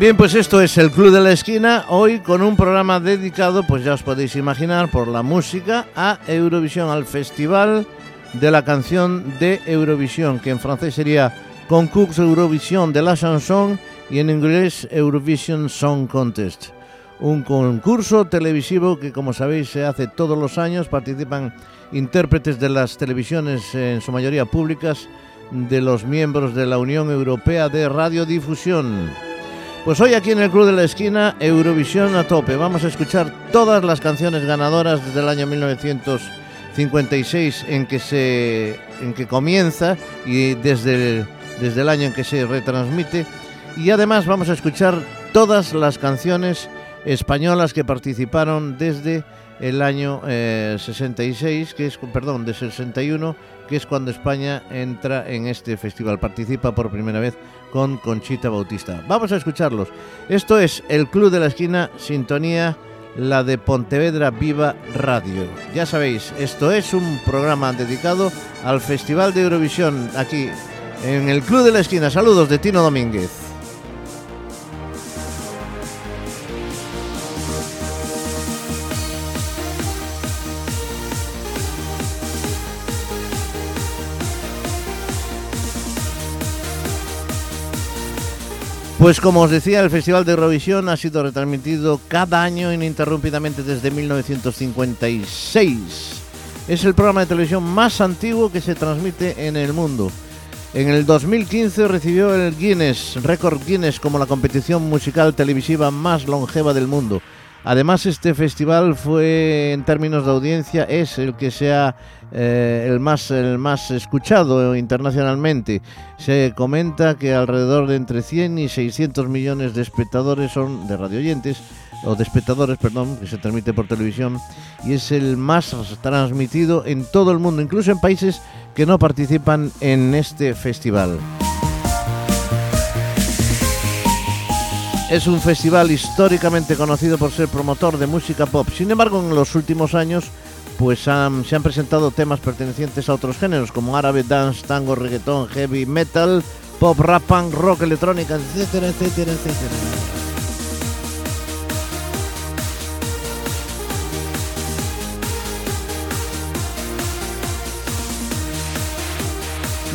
Bien, pues esto es el Club de la Esquina, hoy con un programa dedicado, pues ya os podéis imaginar, por la música a Eurovisión, al Festival de la Canción de Eurovisión, que en francés sería Concours Eurovisión de la Chanson y en inglés Eurovision Song Contest. Un concurso televisivo que, como sabéis, se hace todos los años, participan intérpretes de las televisiones, en su mayoría públicas, de los miembros de la Unión Europea de Radiodifusión. Pues hoy aquí en el Club de la Esquina, Eurovisión a tope. Vamos a escuchar todas las canciones ganadoras desde el año 1956 en que, se, en que comienza y desde el, desde el año en que se retransmite. Y además vamos a escuchar todas las canciones españolas que participaron desde el año 66, eh, que es, perdón, de 61, que es cuando España entra en este festival, participa por primera vez con Conchita Bautista. Vamos a escucharlos. Esto es el Club de la Esquina, sintonía, la de Pontevedra Viva Radio. Ya sabéis, esto es un programa dedicado al Festival de Eurovisión aquí en el Club de la Esquina. Saludos de Tino Domínguez. Pues como os decía, el Festival de Eurovisión ha sido retransmitido cada año ininterrumpidamente desde 1956. Es el programa de televisión más antiguo que se transmite en el mundo. En el 2015 recibió el Guinness, récord Guinness como la competición musical televisiva más longeva del mundo. Además, este festival fue, en términos de audiencia, es el que sea eh, el, más, el más escuchado internacionalmente. Se comenta que alrededor de entre 100 y 600 millones de espectadores son de radioyentes, o de espectadores, perdón, que se transmite por televisión, y es el más transmitido en todo el mundo, incluso en países que no participan en este festival. Es un festival históricamente conocido por ser promotor de música pop. Sin embargo, en los últimos años pues se han presentado temas pertenecientes a otros géneros como árabe, dance, tango, reggaetón, heavy metal, pop, rap, punk, rock, electrónica, etcétera, etcétera, etcétera.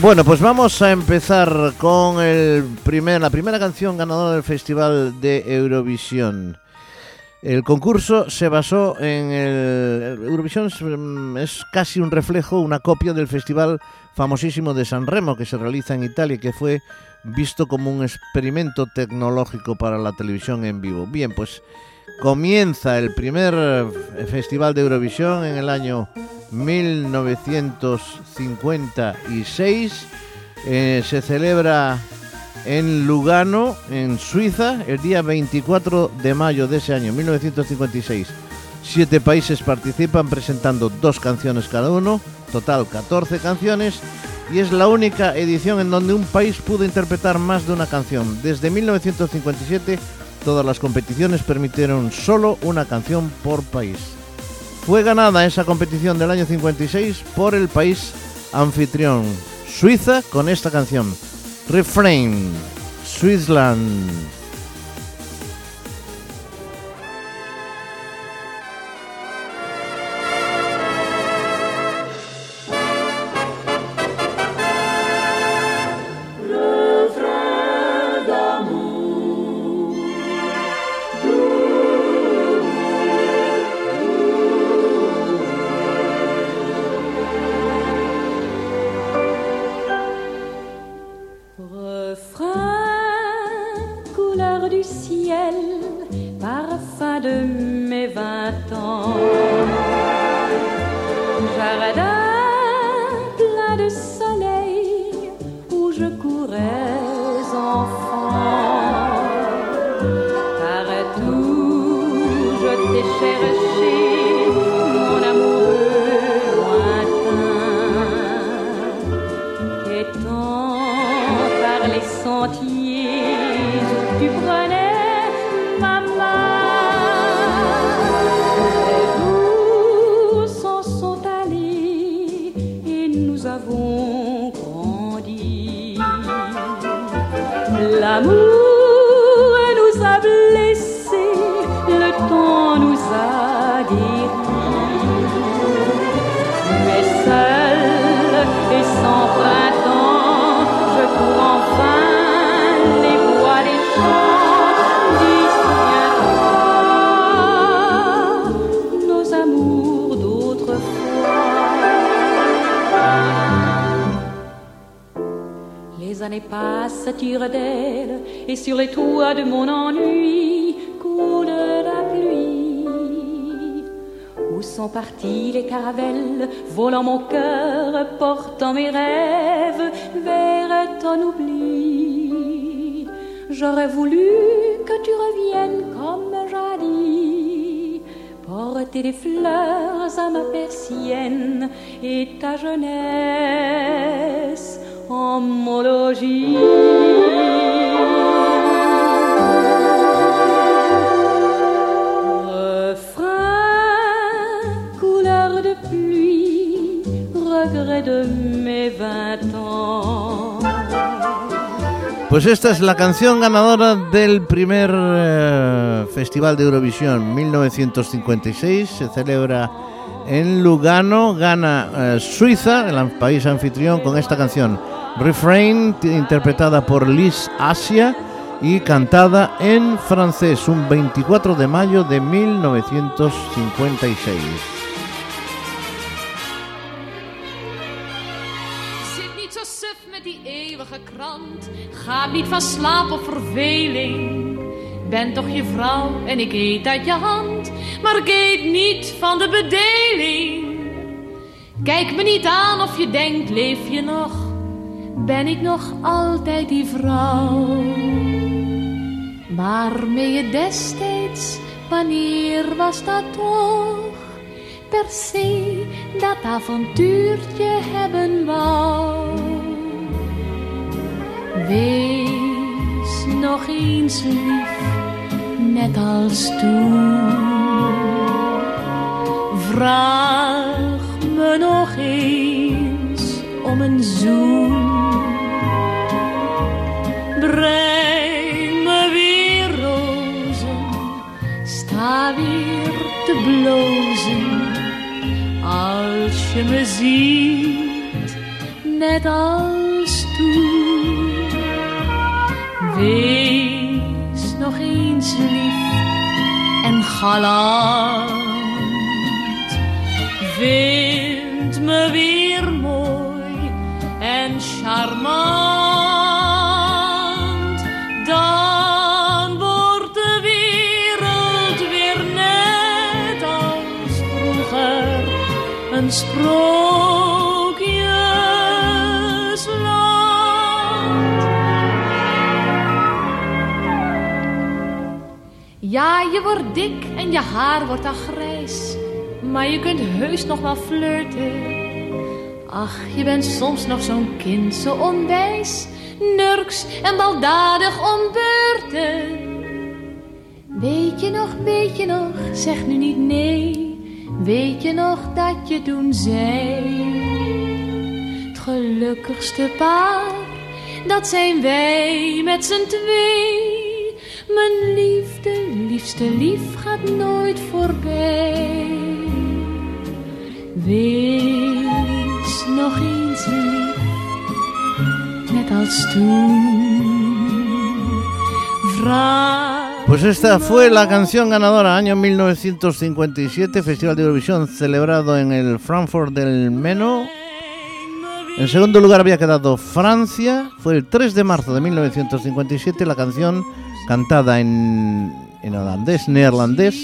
Bueno, pues vamos a empezar con el primer, la primera canción ganadora del Festival de Eurovisión. El concurso se basó en el, Eurovisión mm, es, casi un reflejo, una copia del festival famosísimo de San Remo que se realiza en Italia y que fue visto como un experimento tecnológico para la televisión en vivo. Bien, pues comienza el primer festival de Eurovisión en el año 1956. Eh, se celebra en Lugano, en Suiza, el día 24 de mayo de ese año, 1956. Siete países participan presentando dos canciones cada uno, total 14 canciones, y es la única edición en donde un país pudo interpretar más de una canción. Desde 1957 todas las competiciones permitieron solo una canción por país. Fue ganada esa competición del año 56 por el país anfitrión, Suiza, con esta canción, Refrain, Switzerland. Sur les toits de mon ennui coule la pluie. Où sont partis les caravelles, volant mon cœur, portant mes rêves vers ton oubli? J'aurais voulu que tu reviennes comme jadis, porter des fleurs à ma persienne et ta jeunesse Pues esta es la canción ganadora del primer eh, Festival de Eurovisión 1956. Se celebra en Lugano, gana eh, Suiza, el país anfitrión, con esta canción. Refrain, interpretada por Liz Asia y cantada en francés, un 24 de mayo de 1956. Niet van slaap of verveling. Ben toch je vrouw en ik eet uit je hand. Maar ik eet niet van de bedeling. Kijk me niet aan of je denkt, leef je nog? Ben ik nog altijd die vrouw? Waarmee je destijds, wanneer was dat toch? Per se dat avontuurtje hebben wou. Wees nog eens lief, net als toen. Vraag me nog eens om een zoen. Breng me weer rozen, sta weer te blozen. Als je me ziet, net als toen. Wees nog eens lief en galant. Vind me weer mooi en charmant. Ja, je wordt dik en je haar wordt al grijs. Maar je kunt heus nog wel flirten. Ach, je bent soms nog zo'n kind, zo onwijs. Nurks en baldadig om beurten. Weet je nog, weet je nog, zeg nu niet nee. Weet je nog dat je toen zei. Het gelukkigste paar, dat zijn wij met z'n twee. Mijn liefde, Pues esta fue la canción ganadora año 1957, Festival de Eurovisión celebrado en el Frankfurt del Meno. En segundo lugar había quedado Francia, fue el 3 de marzo de 1957 la canción cantada en, holandés, neerlandés,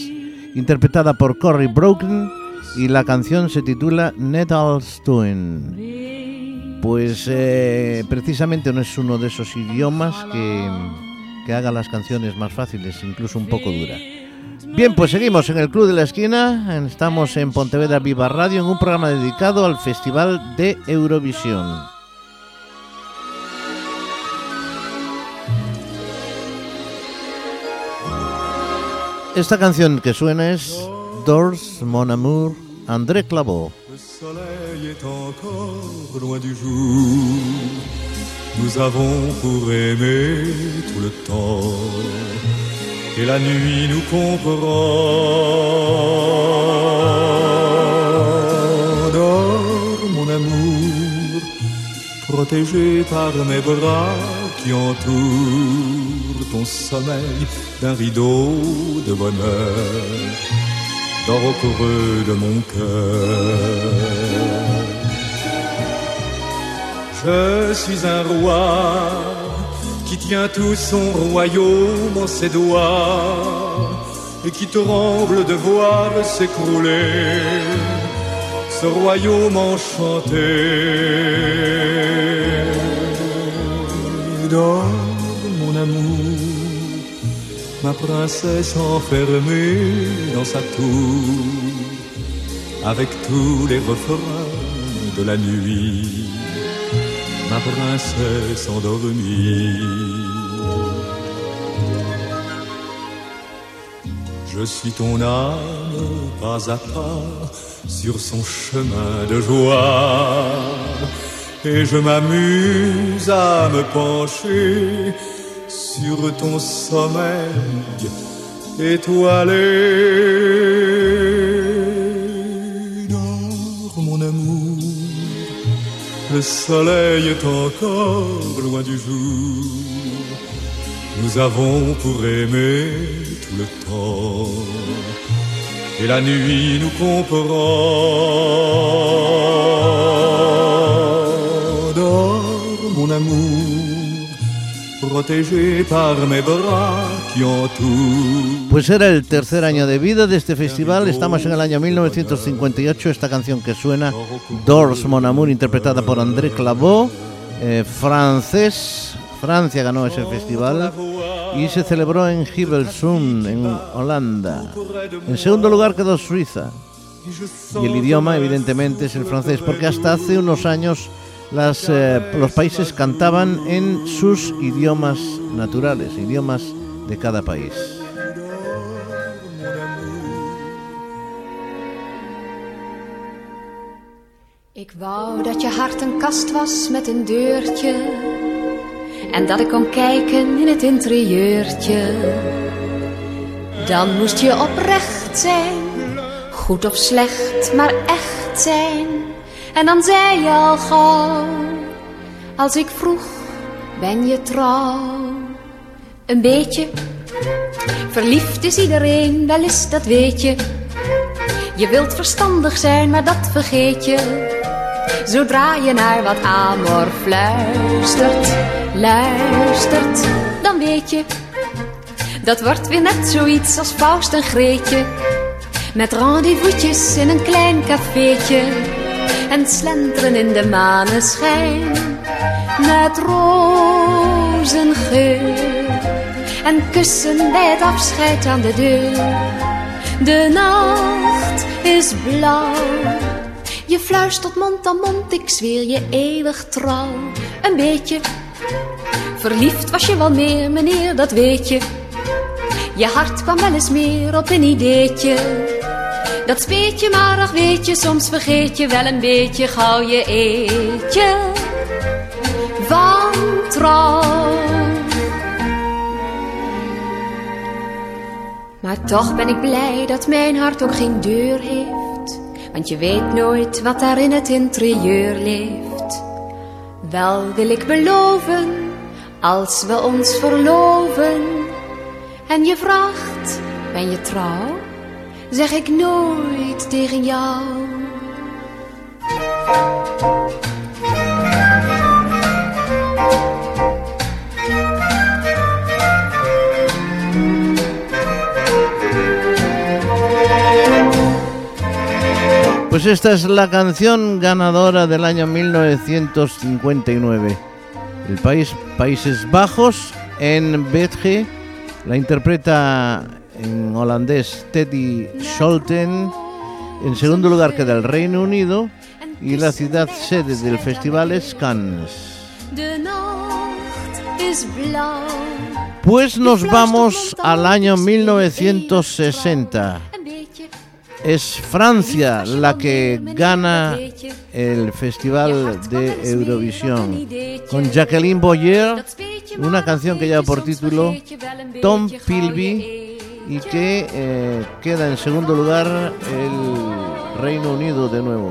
interpretada por Corey Broken y la canción se titula Net als Pues eh, precisamente no es uno de esos idiomas que, que haga las canciones más fáciles, incluso un poco dura. Bien, pues seguimos en el Club de la Esquina, estamos en Pontevedra Viva Radio en un programa dedicado al Festival de Eurovisión. Esta canción que suena es Doors, Mon Amour, André Clavaux. Le soleil est encore loin du jour. Nous avons pour aimer tout le temps. Et la nuit nous comprend. Dors, mon amour, protégé par mes bras qui entourent ton sommeil d'un rideau de bonheur. Dors au creux de mon cœur. Je suis un roi qui tient tout son royaume en ses doigts et qui tremble de voir s'écrouler ce royaume enchanté. Ma princesse enfermée dans sa tour, avec tous les refrains de la nuit, ma princesse endormie. Je suis ton âme pas à pas sur son chemin de joie. Et je m'amuse à me pencher sur ton sommeil étoilé. Dors mon amour, le soleil est encore loin du jour. Nous avons pour aimer tout le temps et la nuit nous comprend. Dors mon amour, par mes. Pues era el tercer año de vida de este festival. Estamos en el año 1958. Esta canción que suena, Dors Mon Amour, interpretada por André Clavaux, eh, francés. Francia ganó ese festival y se celebró en Hilversum, en Holanda. En segundo lugar quedó Suiza. Y el idioma, evidentemente, es el francés, porque hasta hace unos años las, eh, los países cantaban en sus idiomas naturales, idiomas de cada país. Ik wou dat je hart een kast was met een deurtje en dat ik kon kijken in het interieurtje. Dan moest je oprecht zijn, goed of slecht, maar echt zijn. En dan zei je al gauw, als ik vroeg, ben je trouw? Een beetje, verliefd is iedereen, wel eens dat weet je. Je wilt verstandig zijn, maar dat vergeet je. Zodra je naar wat amor fluistert, luistert, dan weet je. Dat wordt weer net zoiets als Faust en Greetje. Met rendezvous'tjes in een klein cafeetje. En slenteren in de maneschijn. Met rozengeur. En kussen bij het afscheid aan de deur. De nacht is blauw. Je fluistert mond aan mond, ik zweer je eeuwig trouw. Een beetje verliefd was je wel meer, meneer, dat weet je. Je hart kwam wel eens meer op een ideetje. Dat speet je maar, ach weet je, soms vergeet je wel een beetje gauw je eetje. Van trouw. Maar toch ben ik blij dat mijn hart ook geen deur heeft. Want je weet nooit wat daar in het interieur leeft. Wel wil ik beloven, als we ons verloven. En je vraagt, ben je trouw? Zeg ik nooit. Pues esta es la canción ganadora del año 1959. El país Países Bajos en Betge la interpreta en holandés Teddy Scholten. En segundo lugar queda el Reino Unido y la ciudad sede del festival es Cannes. Pues nos vamos al año 1960. Een beetje Es Francia la que gana el Festival de Eurovisión con Jacqueline Boyer, una canción que lleva por título Tom Pilby y que eh, queda en segundo lugar el Reino Unido de nuevo.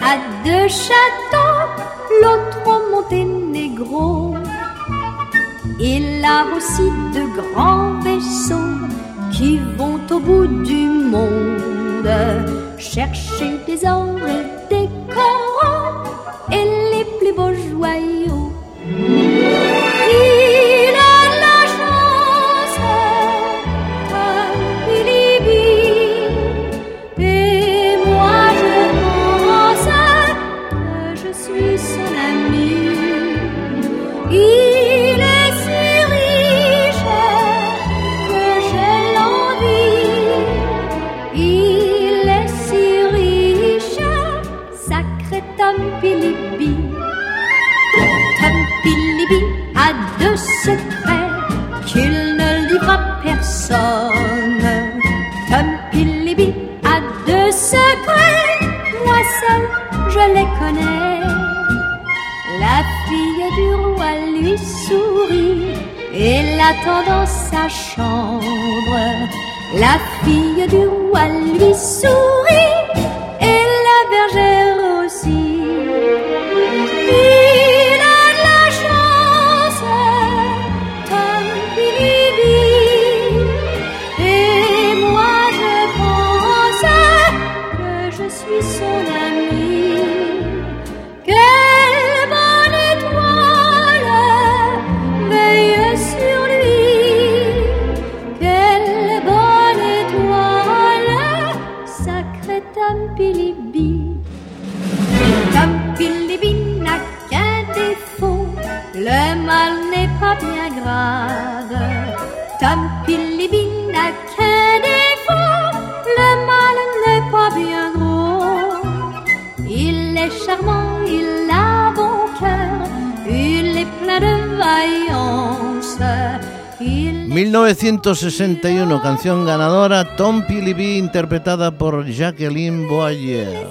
A deux châteaux, l'autre au Monténégro. Il a aussi de grands vaisseaux qui vont au bout du monde chercher des or et des coraux et les plus beaux joyaux. A deux secrets qu'il ne livre personne. Tom Bilibi a deux secrets, moi seul je les connais. La fille du roi lui sourit et l'attend dans sa chambre. La fille du roi lui sourit et la bergère aussi. 1961, canción ganadora, Tom Pilibi, interpretada por Jacqueline Boyer.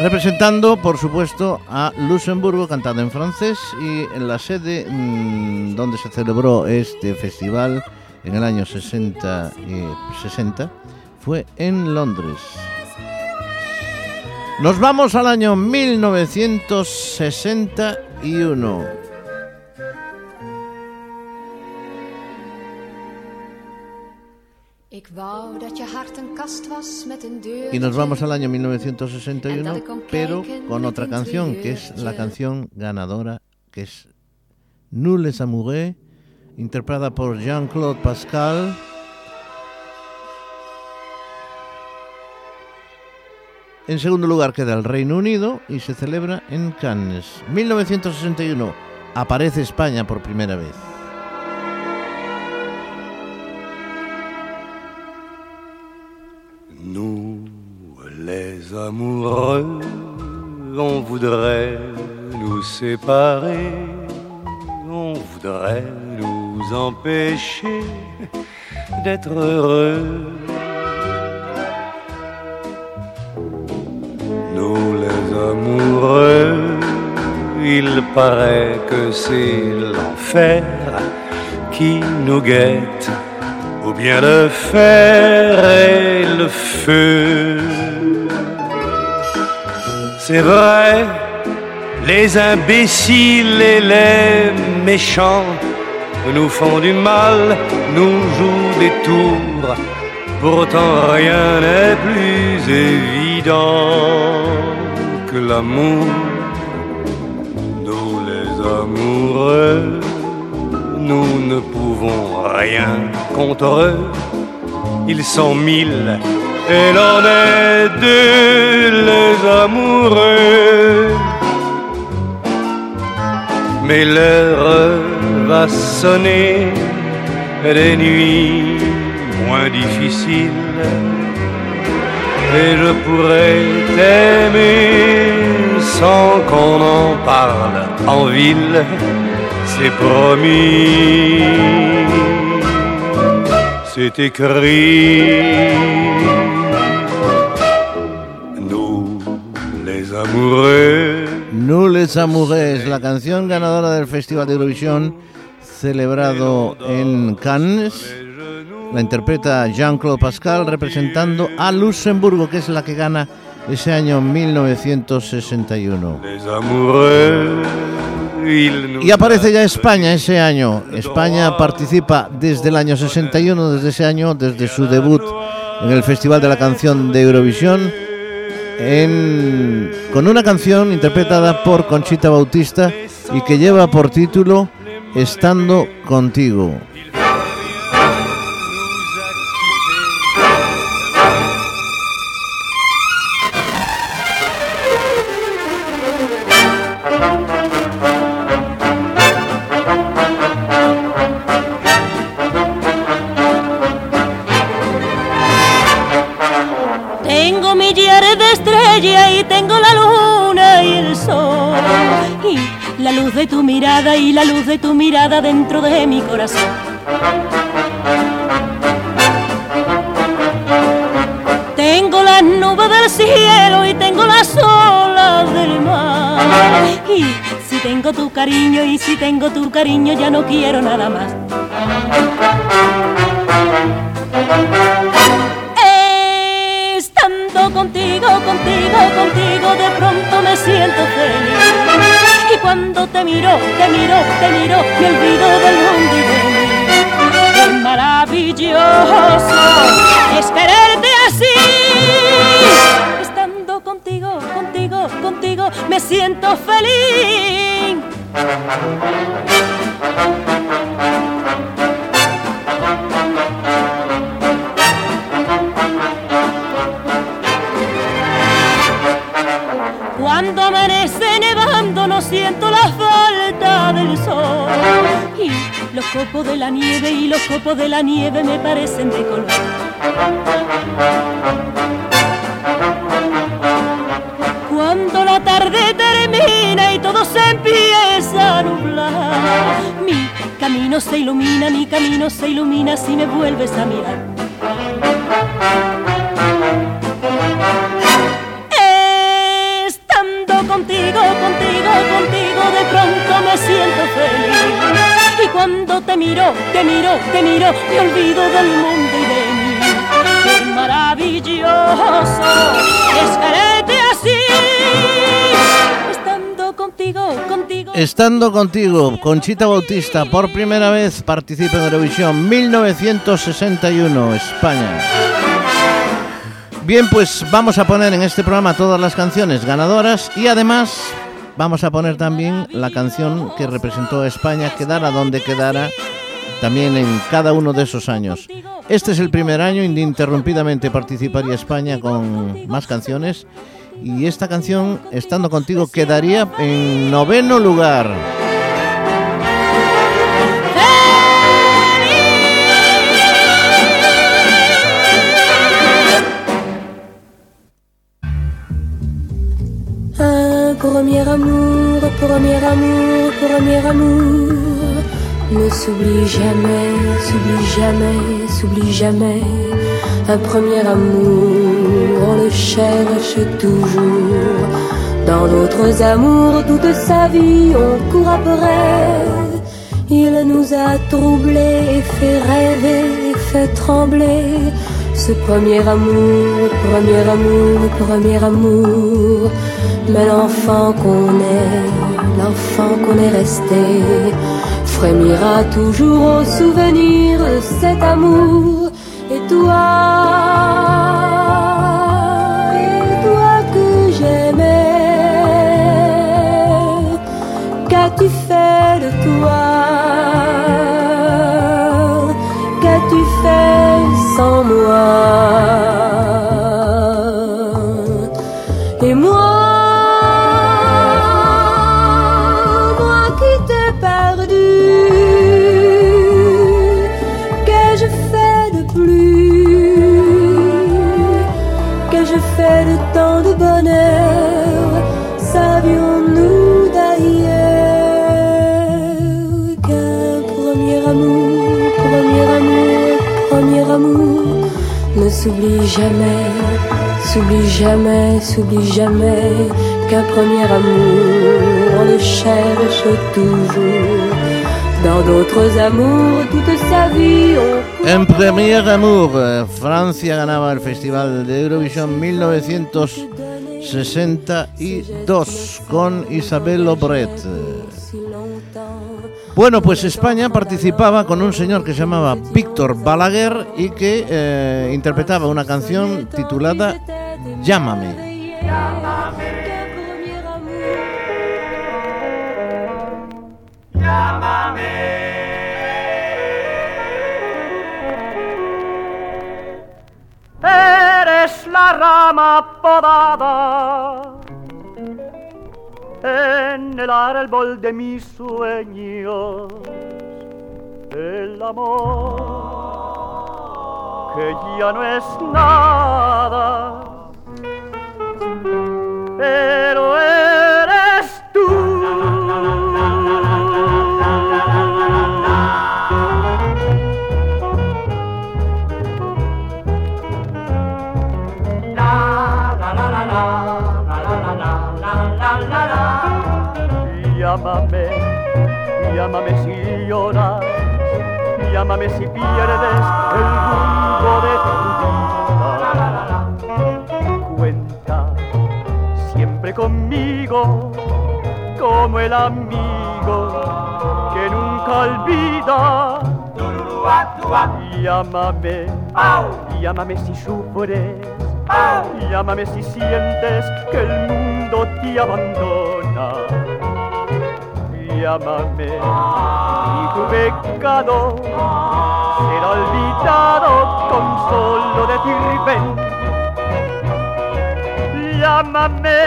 Representando, por supuesto, a Luxemburgo, cantada en francés, y en la sede mm, donde se celebró este festival en el año 60, y 60 fue en Londres. Nos vamos al año 1961. Y nos vamos al año 1961, pero con otra canción, que es la canción ganadora, que es Nous les amoureux, interpretada por Jean-Claude Pascal. En segundo lugar queda el Reino Unido y se celebra en Cannes. 1961 aparece España por primera vez. Les amoureux, on voudrait nous séparer, on voudrait nous empêcher d'être heureux. Nous, les amoureux, il paraît que c'est l'enfer qui nous guette ou bien le fer et le feu. C'est vrai, les imbéciles et les méchants nous font du mal, nous jouent des tours. Pourtant rien n'est plus évident que l'amour. Nous les amoureux, nous ne pouvons rien contre eux. Ils sont mille et l'on est deux les amoureux. Mais l'heure va sonner des nuits moins difficiles. Et je pourrais t'aimer sans qu'on en parle en ville, c'est promis, c'est écrit. Amoureux, Nous les amoureux, la canción ganadora del Festival de Eurovisión celebrado en Cannes. La interpreta Jean-Claude Pascal representando a Luxemburgo, que es la que gana ese año 1961. les amoureux, Y aparece ya España ese año. España participa desde el año 61, desde ese año, desde su debut en el Festival de la Canción de Eurovisión, con una canción interpretada por Conchita Bautista y que lleva por título Estando contigo. Y la luz de tu mirada dentro de mi corazón. Tengo las nubes del cielo y tengo las olas del mar. Y si tengo tu cariño y si tengo tu cariño ya no quiero nada más. Estando contigo, contigo, contigo, de pronto me siento feliz y cuando te miro, te miro, te miro, me olvido del mundo y de mí. Qué maravilloso es quererte así. Estando contigo, contigo, contigo, me siento feliz. Copos de la nieve y los copos de la nieve me parecen de color. Cuando la tarde termina y todo se empieza a nublar, mi camino se ilumina, mi camino se ilumina si me vuelves a mirar. Te miro, te miro, te miro, me olvido del mundo y de mí. Qué maravilloso es quererte así. Estando contigo, contigo. Estando contigo, Conchita Bautista, por primera vez participa en Eurovisión 1961, España. Bien, pues vamos a poner en este programa todas las canciones ganadoras y además vamos a poner también la canción que representó a España, quedara donde quedara, también en cada uno de esos años. Este es el primer año, ininterrumpidamente participaría España con más canciones y esta canción, estando contigo, quedaría en noveno lugar. Premier amour, premier amour, premier amour. Ne s'oublie jamais, s'oublie jamais, s'oublie jamais. Un premier amour, on le cherche toujours. Dans d'autres amours, toute sa vie, on court après. Il nous a troublés, fait rêver, fait trembler ce premier amour, premier amour, premier amour mais l'enfant qu'on est, l'enfant qu'on est resté, frémira toujours au souvenir de cet amour. Et toi, jamais, s'oublie jamais, s'oublie jamais qu'un premier amour, on le cherche toujours. Dans d'autres amours, toute sa vie, on... En Premier Amour, Francia ganaba el Festival de Eurovisión 1962 con Isabelle Aubret. Bueno, pues España participaba con un señor que se llamaba Víctor Balaguer y que eh, interpretaba una canción titulada Llámame. Eres la rama podada en el árbol de mis sueños. El amor que ya no es nada, pero eres Llámame, llámame si lloras, llámame si pierdes el rumbo de tu vida. Cuenta siempre conmigo como el amigo que nunca olvida. Llámame, llámame si sufres, llámame si sientes que el mundo te abandona llámame y tu pecado será olvidado con solo decir ven. Llámame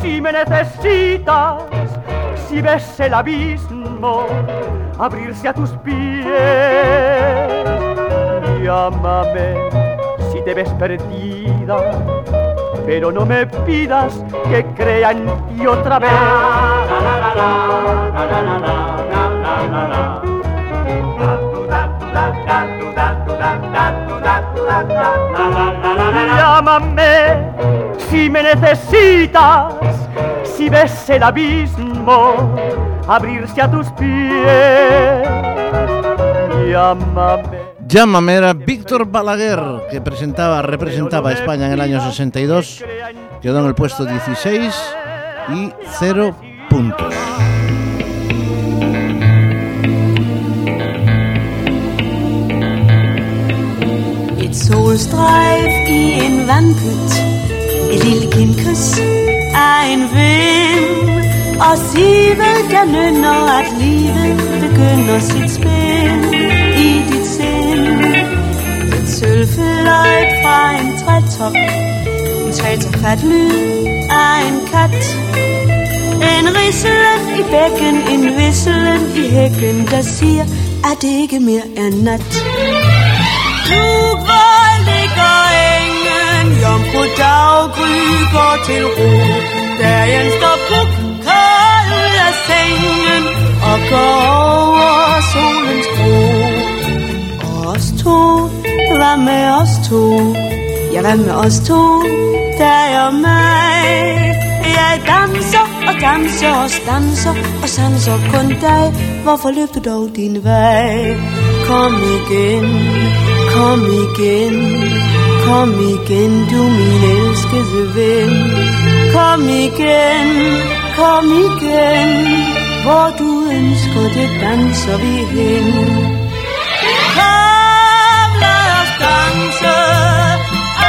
si me necesitas, si ves el abismo abrirse a tus pies. Llámame si te ves perdida, pero no me pidas que crea en ti otra vez. Llámame si me necesitas, si ves el abismo abrirse a tus pies. Llámame. Llámame era Víctor Balaguer, que presentaba, representaba a España en el año 62, quedó en el puesto 16 y 0 puntos. Solstrejf i en vandpyt. Et lille kindkys af en vind. Og sivet der nynner at livet begynder sit spil i dit sind. Et sølvfløjt fra en trætop. En trætofat lyd af en kat. En risselen i bækken, en visselen i hækken Der siger, at det ikke mere er nat? Du hvor ligger engen Jomfru daggry går til ro Dagen står på kold af sengen Og går over solens bro os to, hvad med os to? Ja, hvad med os to? Dig og mig Jeg danser og danser og danser Og sanser kun dig Hvorfor løb du dog din vej? Kom igen Kom igen, kom igen, du min elskede ven. Kom igen, kom igen, hvor du ønsker det danser vi hen. Kom, lad os danse,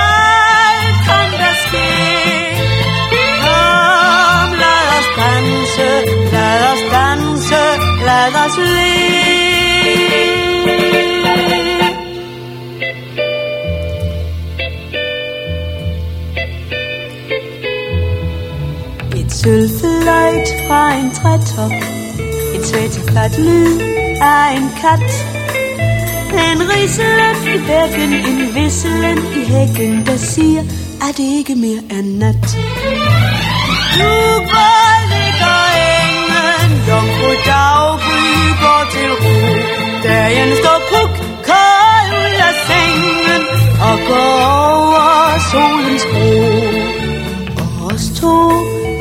alt kan der ske. Kom, lad os danse, lad os danse, lad os leve. Sølvfløjt fra en trætop. Et svætefladt lyd af en kat. En riselen i bækken En visselen i hækken Der siger at det ikke mere er nat? Nu hvor ligger engen Jomfru daggry går til ro. Dagen står puk kold ud af sengen Og går over solens bro Og os to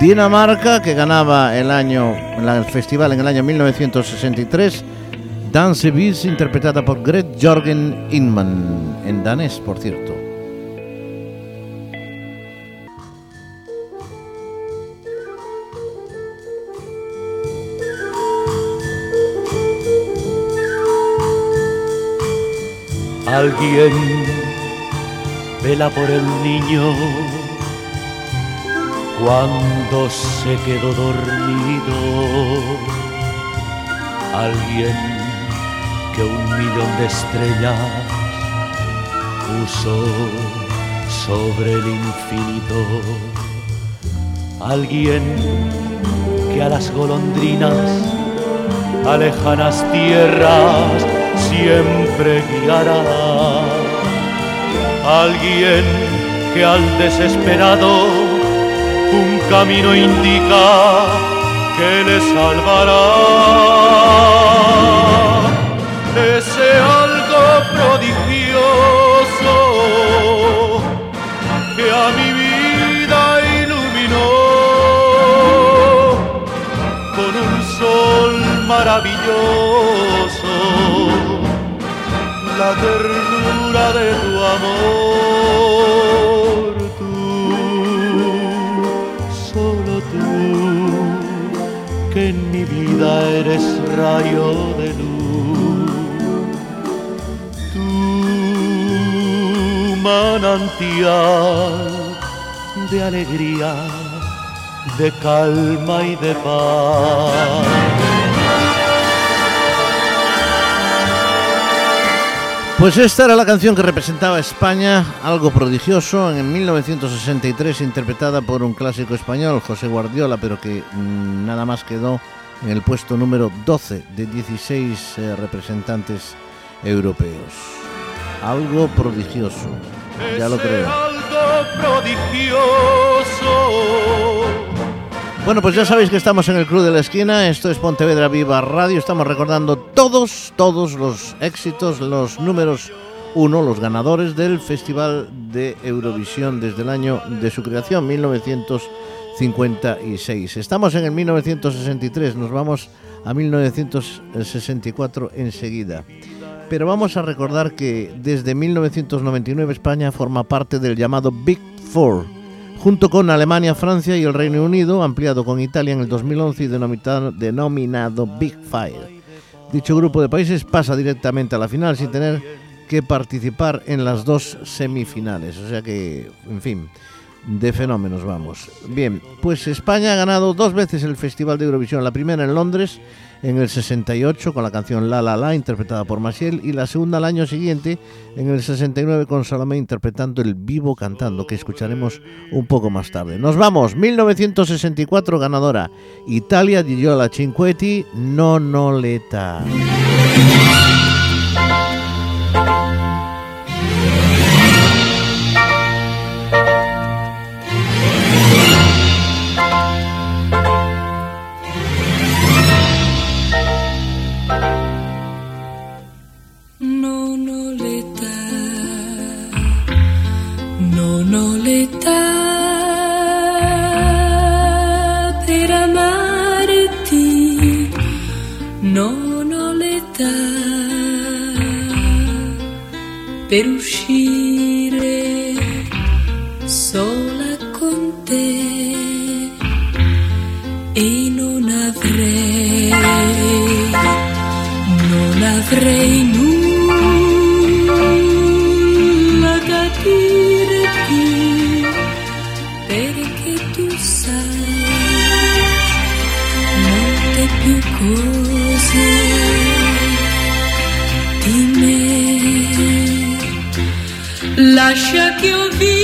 Dinamarca, que ganaba el año, el festival en el año 1963. Dance Beats, interpretada por Gret Jorgen Inman, en danés, por cierto. Alguien vela por el niño cuando se quedó dormido. Alguien que un millón de estrellas puso sobre el infinito. Alguien que a las golondrinas a lejanas tierras siempre guiará. Alguien que al desesperado camino indica que le salvará. Ese algo prodigioso que a mi vida iluminó con un sol maravilloso la ternura de tu eres rayo de luz, tú, manantial de alegría, de calma y de paz. Pues esta era la canción que representaba España, algo prodigioso, en 1963 interpretada por un clásico español, José Guardiola, pero que mmm, nada más quedó en el puesto número 12 de 16 eh, representantes europeos. Algo prodigioso, ya lo creo. Algo prodigioso. Bueno, pues ya sabéis que estamos en el Club de la Esquina, esto es Pontevedra Viva Radio, estamos recordando todos, todos los éxitos, los números uno, los ganadores del Festival de Eurovisión desde el año de su creación, 1956. Estamos en el 1963, nos vamos a 1964 enseguida. Pero vamos a recordar que desde 1999 España forma parte del llamado Big Four, junto con Alemania, Francia y el Reino Unido, ampliado con Italia en el 2011 y denominado, denominado Big Fire. Dicho grupo de países pasa directamente a la final sin tener que participar en las dos semifinales. O sea que, en fin, de fenómenos vamos. Bien, pues España ha ganado dos veces el Festival de Eurovisión, la primera en Londres en el 68 con la canción La La La interpretada por Maciel y la segunda al año siguiente en el 69 con Salomé interpretando el Vivo Cantando que escucharemos un poco más tarde. Nos vamos, 1964 ganadora Italia di Giola Cinquetti Nonoleta. non per uscire sola con te e non avrei, non avrei deixa que eu vi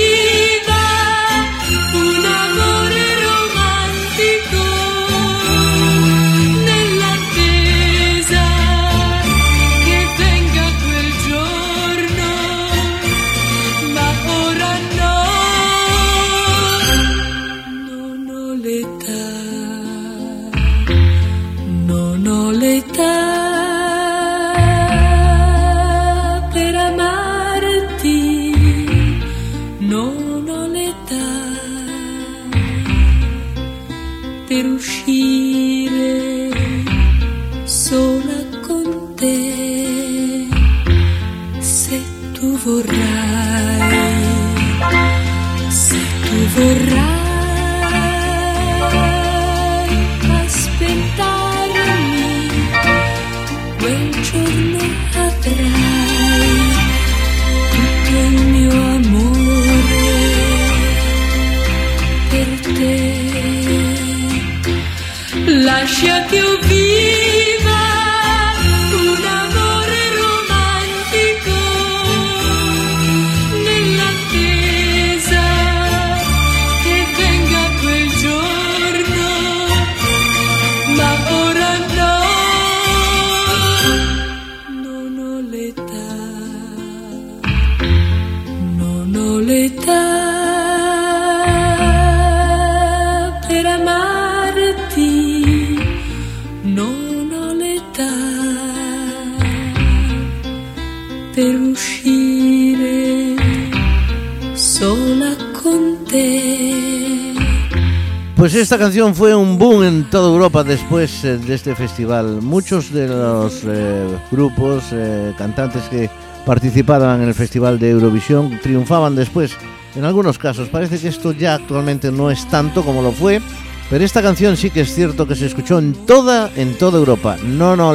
Pues esta canción fue un boom en toda Europa después eh, de este festival. Muchos de los eh, grupos, eh, cantantes que participaban en el festival de Eurovisión triunfaban después. En algunos casos parece que esto ya actualmente no es tanto como lo fue, pero esta canción sí que es cierto que se escuchó en toda en toda Europa. No no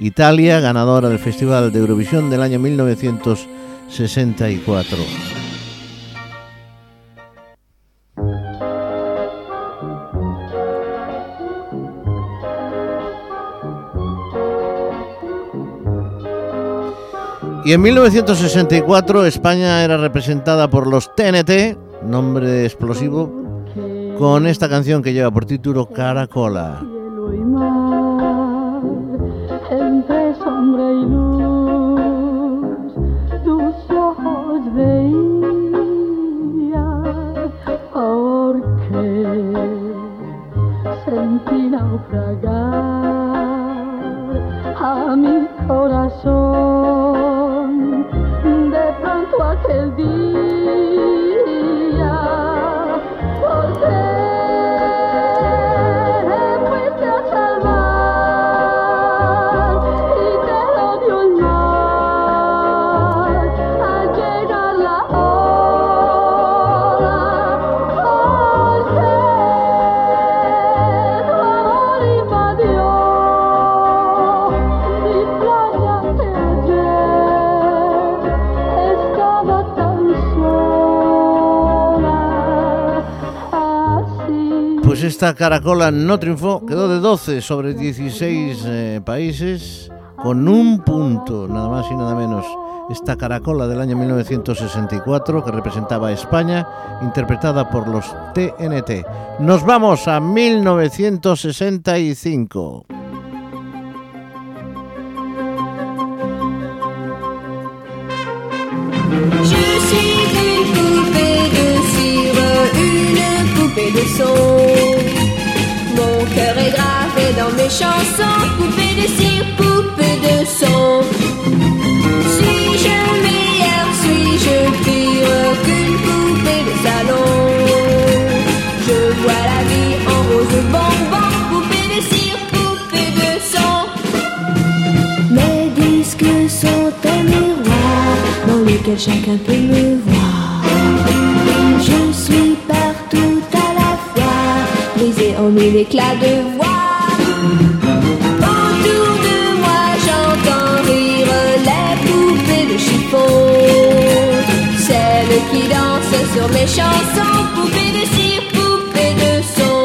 Italia, ganadora del festival de Eurovisión del año 1964. Y en 1964 España era representada por los TNT, nombre explosivo, con esta canción que lleva por título Caracola. y mar, entre sombra y luz, tus ojos sentí naufragar a mi corazón pronto aquel día. Esta caracola no triunfó, quedó de 12 sobre 16 eh, países con un punto, nada más y nada menos. Esta caracola del año 1964 que representaba a España, interpretada por los TNT. Nos vamos a 1965. Je suis une de cire, une poupée de son. Cœur est gravé dans mes chansons, poupée de cire, poupée de son. Suis-je meilleure, suis-je pire qu'une poupée de salon Je vois la vie en rose bonbon, poupée de cire, poupée de son. Mes disques sont un miroir dans lequel chacun peut me voir. Éclats de voix. Autour de moi, j'entends rire les poupées de chiffon. Celles qui dansent sur mes chansons, poupées de cire, poupées de son.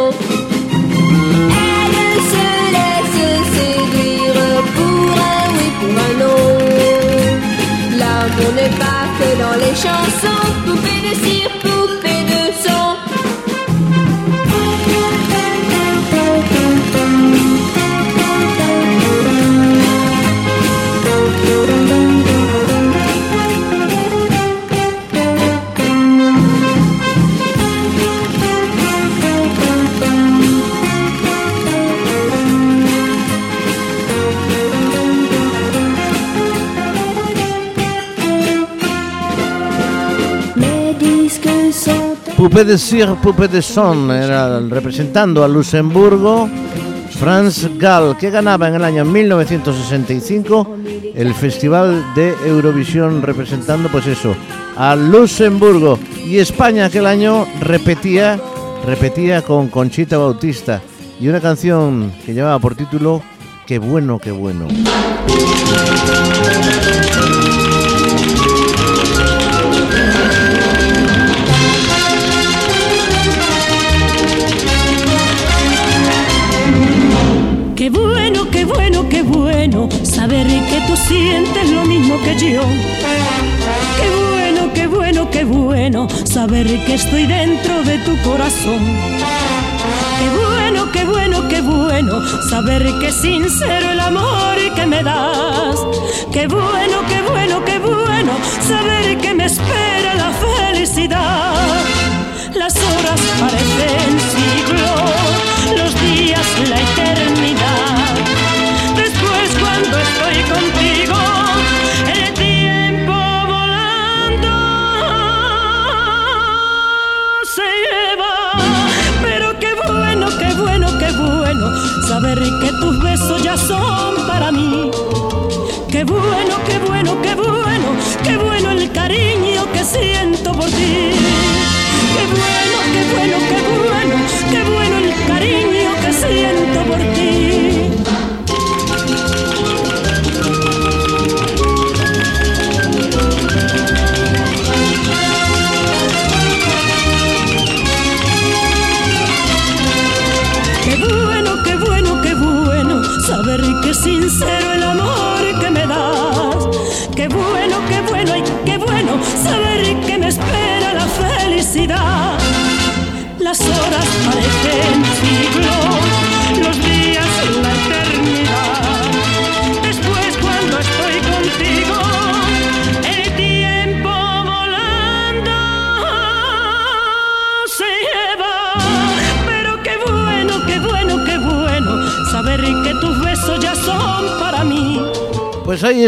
Elles se laissent séduire pour un oui, pour un non. L'amour n'est pas que dans les chansons, Poupée de Cire, Poupée de Son, era representando a Luxemburgo, Franz Gall, que ganaba en el año 1965 el Festival de Eurovisión representando, pues eso, a Luxemburgo. Y España aquel año repetía, repetía con Conchita Bautista y una canción que llevaba por título Qué bueno, qué bueno. Sientes lo mismo que yo. Qué bueno, qué bueno, qué bueno saber que estoy dentro de tu corazón. Qué bueno, qué bueno, qué bueno saber que es sincero el amor que me das. Qué bueno, qué bueno, qué bueno saber que me espera la felicidad. Las horas parecen siglos, los días la eternidad. Después cuando estoy contigo, saber que tus besos ya son para mí. Qué bueno, qué bueno, qué bueno, qué bueno el cariño que siento por ti. Qué bueno, qué bueno, qué bueno,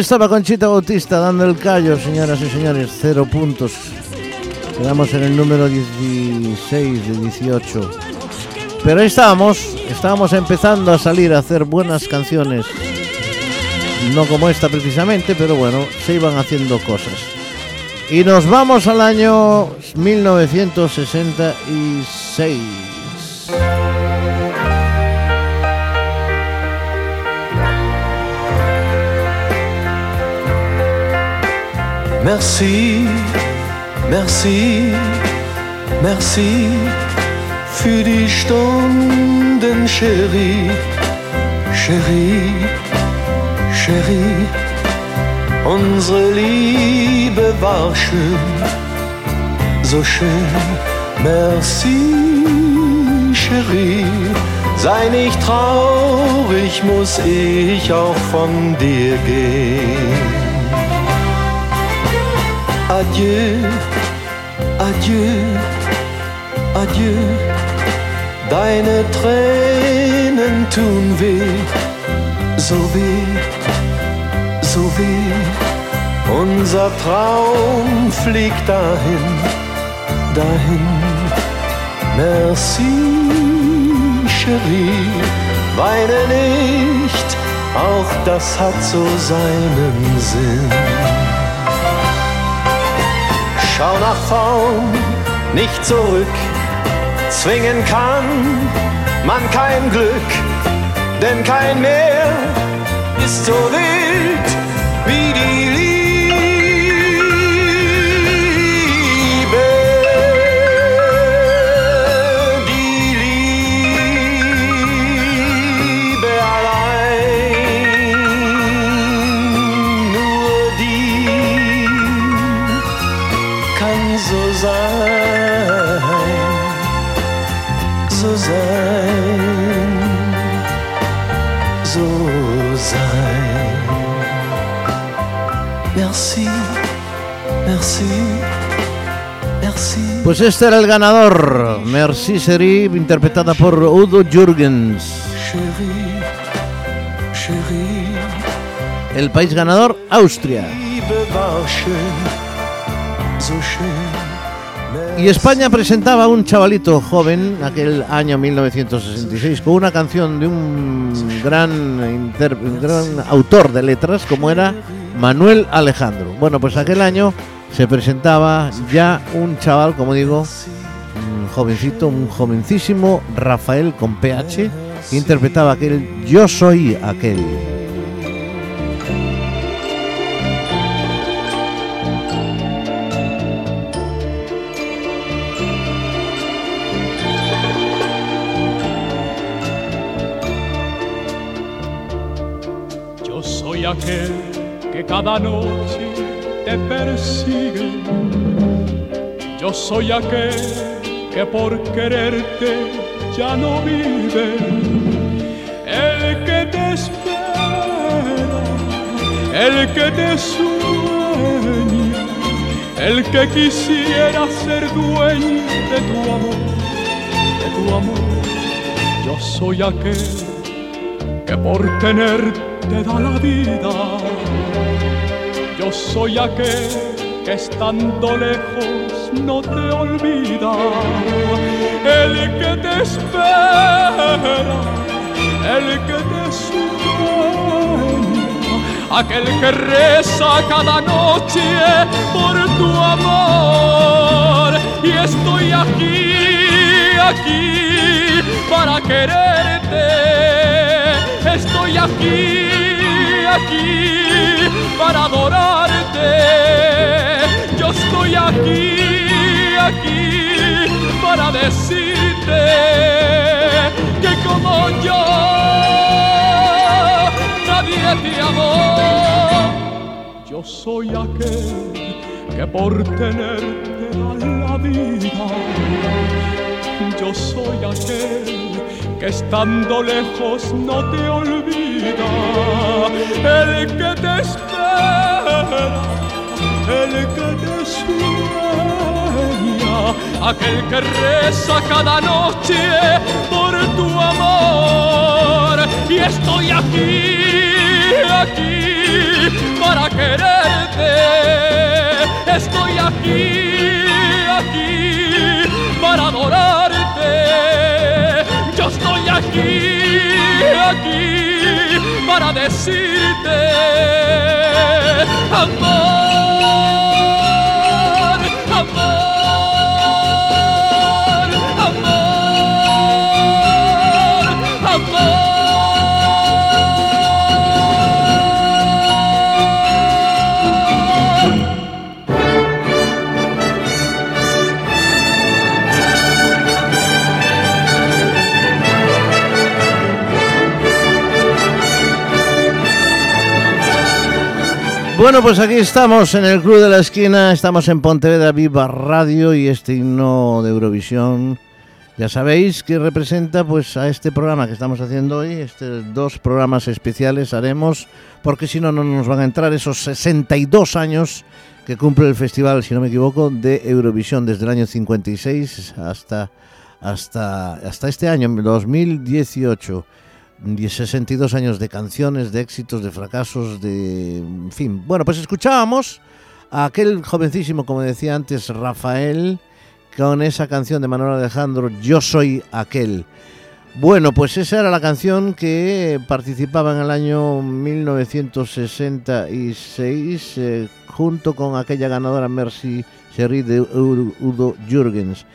estaba Conchita Bautista dando el callo, señoras y señores, cero puntos. Quedamos en el número 16 de 18. Pero ahí estábamos, estábamos empezando a salir a hacer buenas canciones. No como esta precisamente, pero bueno, se iban haciendo cosas. Y nos vamos al año 1966. Merci, merci, merci für die Stunden, Chérie, Chérie, Chérie. Unsere Liebe war schön, so schön. Merci, Chérie. Sei nicht traurig, muss ich auch von dir gehen. Adieu, adieu, adieu. Deine Tränen tun weh, so weh, so weh. Unser Traum fliegt dahin, dahin. Merci, Cherie, weine nicht, auch das hat so seinen Sinn. Schau nach vorn, nicht zurück. Zwingen kann man kein Glück, denn kein Meer ist so wild Pues este era el ganador, Merci Seri, interpretada por Udo Jürgens. El país ganador, Austria. Y España presentaba a un chavalito joven, aquel año 1966, con una canción de un gran autor de letras, como era Manuel Alejandro. Bueno, pues aquel año se presentaba ya un chaval, como digo, un jovencito, un jovencísimo Rafael con PH, que interpretaba aquel Yo soy aquel. Yo soy aquel que cada noche te persigue. Yo soy aquel que por quererte ya no vive. El que te espera, el que te sueña, el que quisiera ser dueño de tu amor, de tu amor. Yo soy aquel que por tenerte da la vida. Yo soy aquel que estando lejos no te olvida. El que te espera, el que te sueña, aquel que reza cada noche por tu amor. Y estoy aquí, aquí para quererte. Estoy aquí, aquí para adorarte. Yo estoy aquí, aquí para decirte que como yo nadie te amó. Yo soy aquel que por tenerte da la vida. Yo soy aquel que estando lejos no te olvida. El que te el que te sueña, aquel que reza cada noche por tu amor. Y estoy aquí, aquí para quererte. Estoy aquí, aquí para adorarte. Yo estoy aquí, aquí decirte amor, Bueno, pues aquí estamos en el Club de la Esquina, estamos en Pontevedra Viva Radio y este himno de Eurovisión, ya sabéis que representa pues a este programa que estamos haciendo hoy, este dos programas especiales haremos, porque si no no nos van a entrar esos 62 años que cumple el festival, si no me equivoco, de Eurovisión desde el año 56 hasta hasta hasta este año 2018. 62 años de canciones, de éxitos, de fracasos, de... En fin. Bueno, pues escuchábamos a aquel jovencísimo, como decía antes, Rafael, con esa canción de Manuel Alejandro, Yo soy aquel. Bueno, pues esa era la canción que participaba en el año 1966 eh, junto con aquella ganadora Mercy Sherry de Udo Jürgens.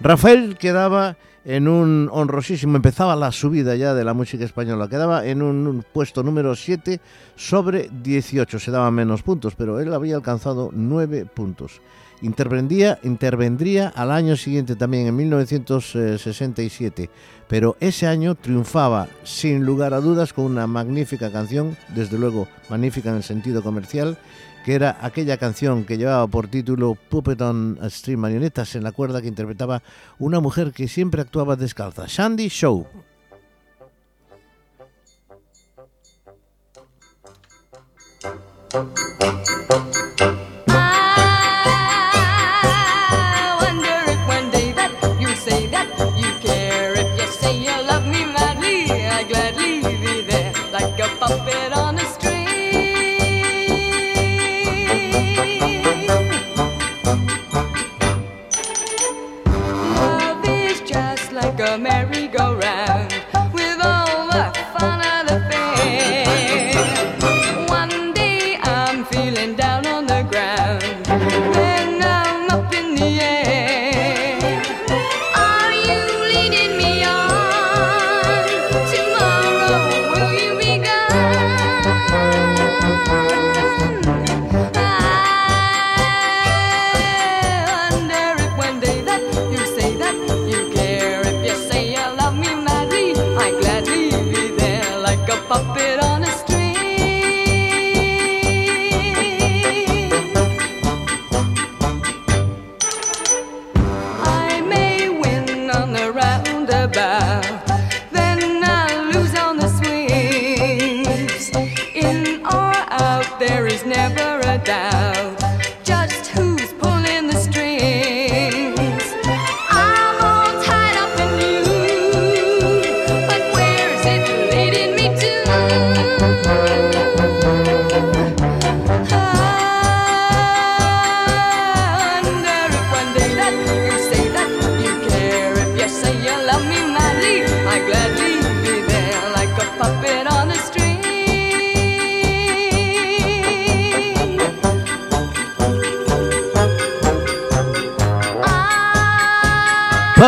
Rafael quedaba en un honrosísimo, empezaba la subida ya de la música española, quedaba en un puesto número 7 sobre 18, se daban menos puntos, pero él había alcanzado 9 puntos. Intervendría, intervendría al año siguiente también, en 1967, pero ese año triunfaba sin lugar a dudas con una magnífica canción, desde luego magnífica en el sentido comercial, que era aquella canción que llevaba por título Puppet on marionetas en la cuerda, que interpretaba una mujer que siempre actuaba descalza, Shandy Show.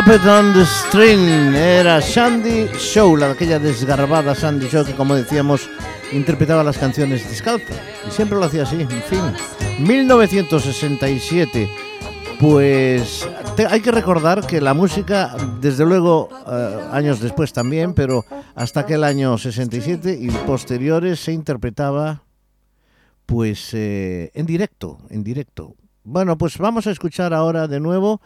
Puppet on the String era Sandy Show, la aquella desgarbada Sandy Show que como decíamos interpretaba las canciones descalza y siempre lo hacía así, en fin. 1967, pues te- hay que recordar que la música, desde luego eh, años después también, pero hasta aquel año 67 y posteriores se interpretaba pues eh, en directo, en directo. Bueno, pues vamos a escuchar ahora de nuevo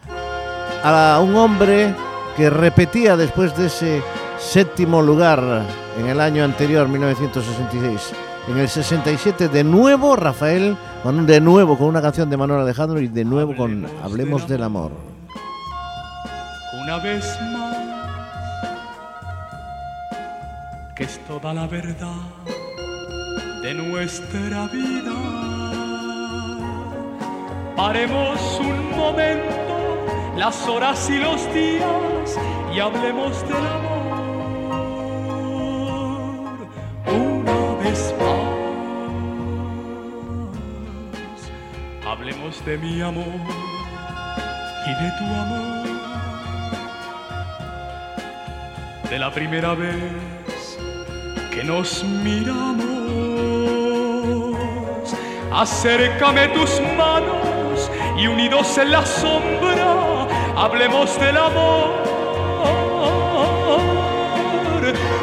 a un hombre que repetía después de ese séptimo lugar en el año anterior, 1966. En el 67 de nuevo Rafael, de nuevo con una canción de Manuel Alejandro y de nuevo con Hablemos del amor. una vez más, que es toda la verdad de nuestra vida. Paremos un momento las horas y los días y hablemos del amor una vez más. Hablemos de mi amor y de tu amor de la primera vez que nos miramos. Acércame tus manos y unidos en la sombra, hablemos del amor.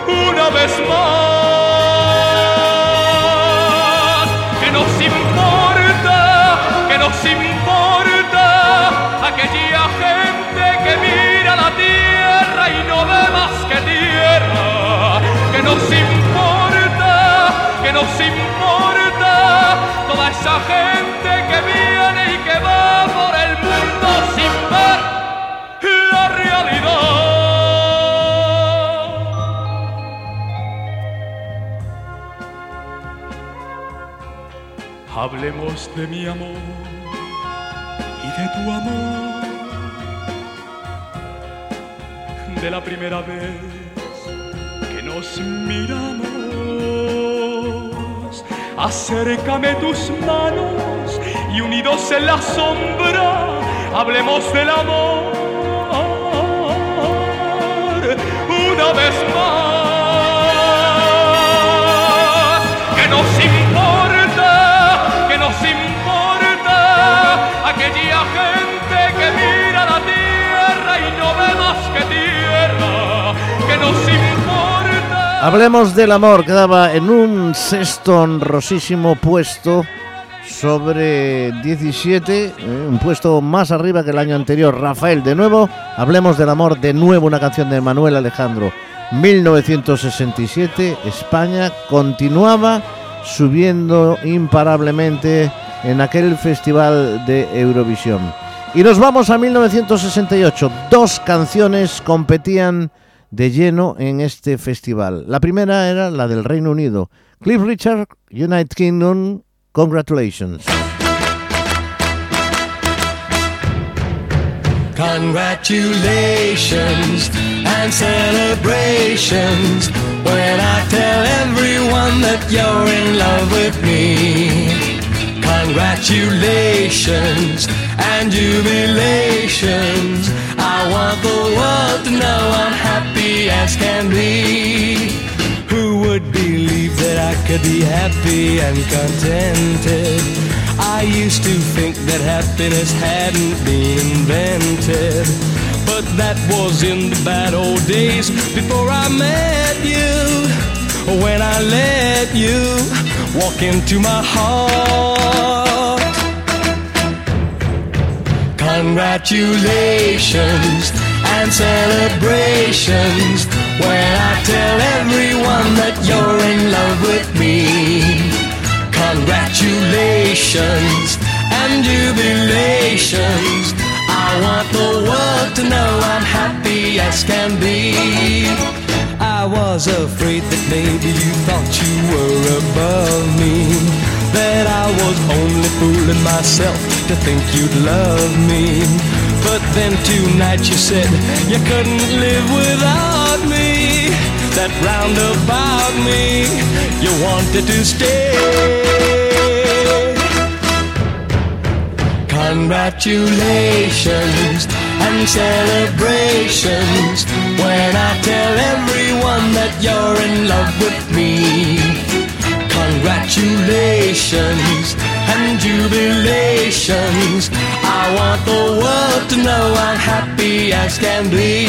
Una vez más, que nos importa, que nos importa aquella gente que mira la tierra y no ve más que tierra, que nos importa, que nos importa toda esa gente que viene y que va por el mundo sin ver Hablemos de mi amor y de tu amor, de la primera vez que nos miramos. Acércame tus manos y unidos en la sombra, hablemos del amor una vez más. Que nos importa, que nos importa aquella gente que mira la tierra y no ve más que tierra. Que nos importa. Hablemos del amor, quedaba en un sexto honrosísimo puesto sobre 17, eh, un puesto más arriba que el año anterior. Rafael, de nuevo, hablemos del amor, de nuevo una canción de Manuel Alejandro. 1967, España continuaba subiendo imparablemente en aquel festival de Eurovisión. Y nos vamos a 1968. Dos canciones competían de lleno en este festival. La primera era la del Reino Unido. Cliff Richard, United Kingdom, Congratulations. Congratulations and celebrations when I tell everyone that you're in love with me. Congratulations and jubilations. I want the world to know I'm happy as can be. Who would believe that I could be happy and contented? I used to think that happiness hadn't been invented. But that was in the bad old days before I met you. When I let you walk into my heart. Congratulations and celebrations when I tell everyone that you're in love with me. Congratulations and jubilations. I want the world to know I'm happy as can be. I was afraid that maybe you thought you were above me. That I was only fooling myself to think you'd love me. But then tonight you said you couldn't live without me. That roundabout me, you wanted to stay. Congratulations and celebrations when I tell everyone that you're in love with me. Congratulations and jubilations. I want the world to know I'm happy as can be.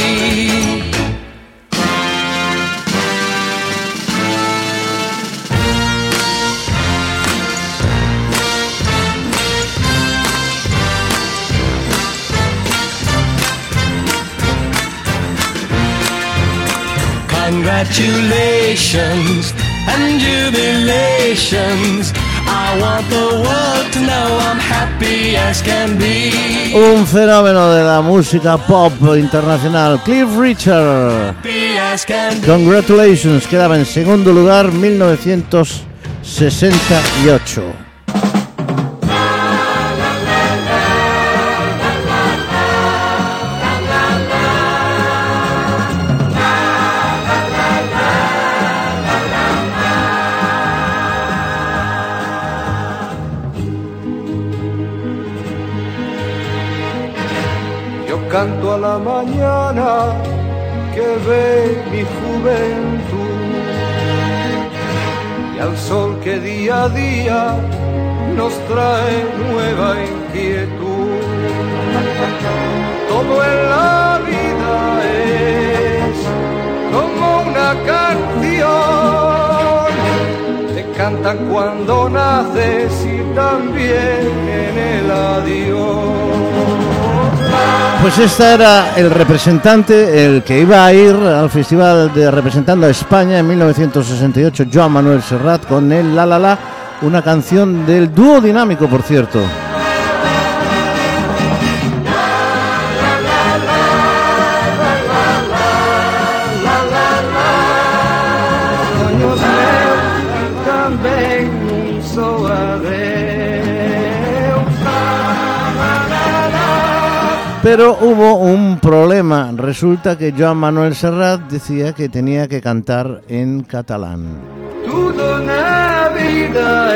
Congratulations and jubilations. I want the world to know I'm happy as can be. Un fenómeno de la música pop internacional, Cliff Richard. Congratulations, quedaba en segundo lugar 1968. Canto a la mañana que ve mi juventud y al sol que día a día nos trae nueva inquietud. Todo en la vida es como una canción. Te cantan cuando naces y también en el adiós. Pues este era el representante, el que iba a ir al festival de representando a España en 1968, Joan Manuel Serrat, con el La La La, una canción del dúo dinámico, por cierto. Pero hubo un problema. Resulta que Joan Manuel Serrat decía que tenía que cantar en catalán. Vida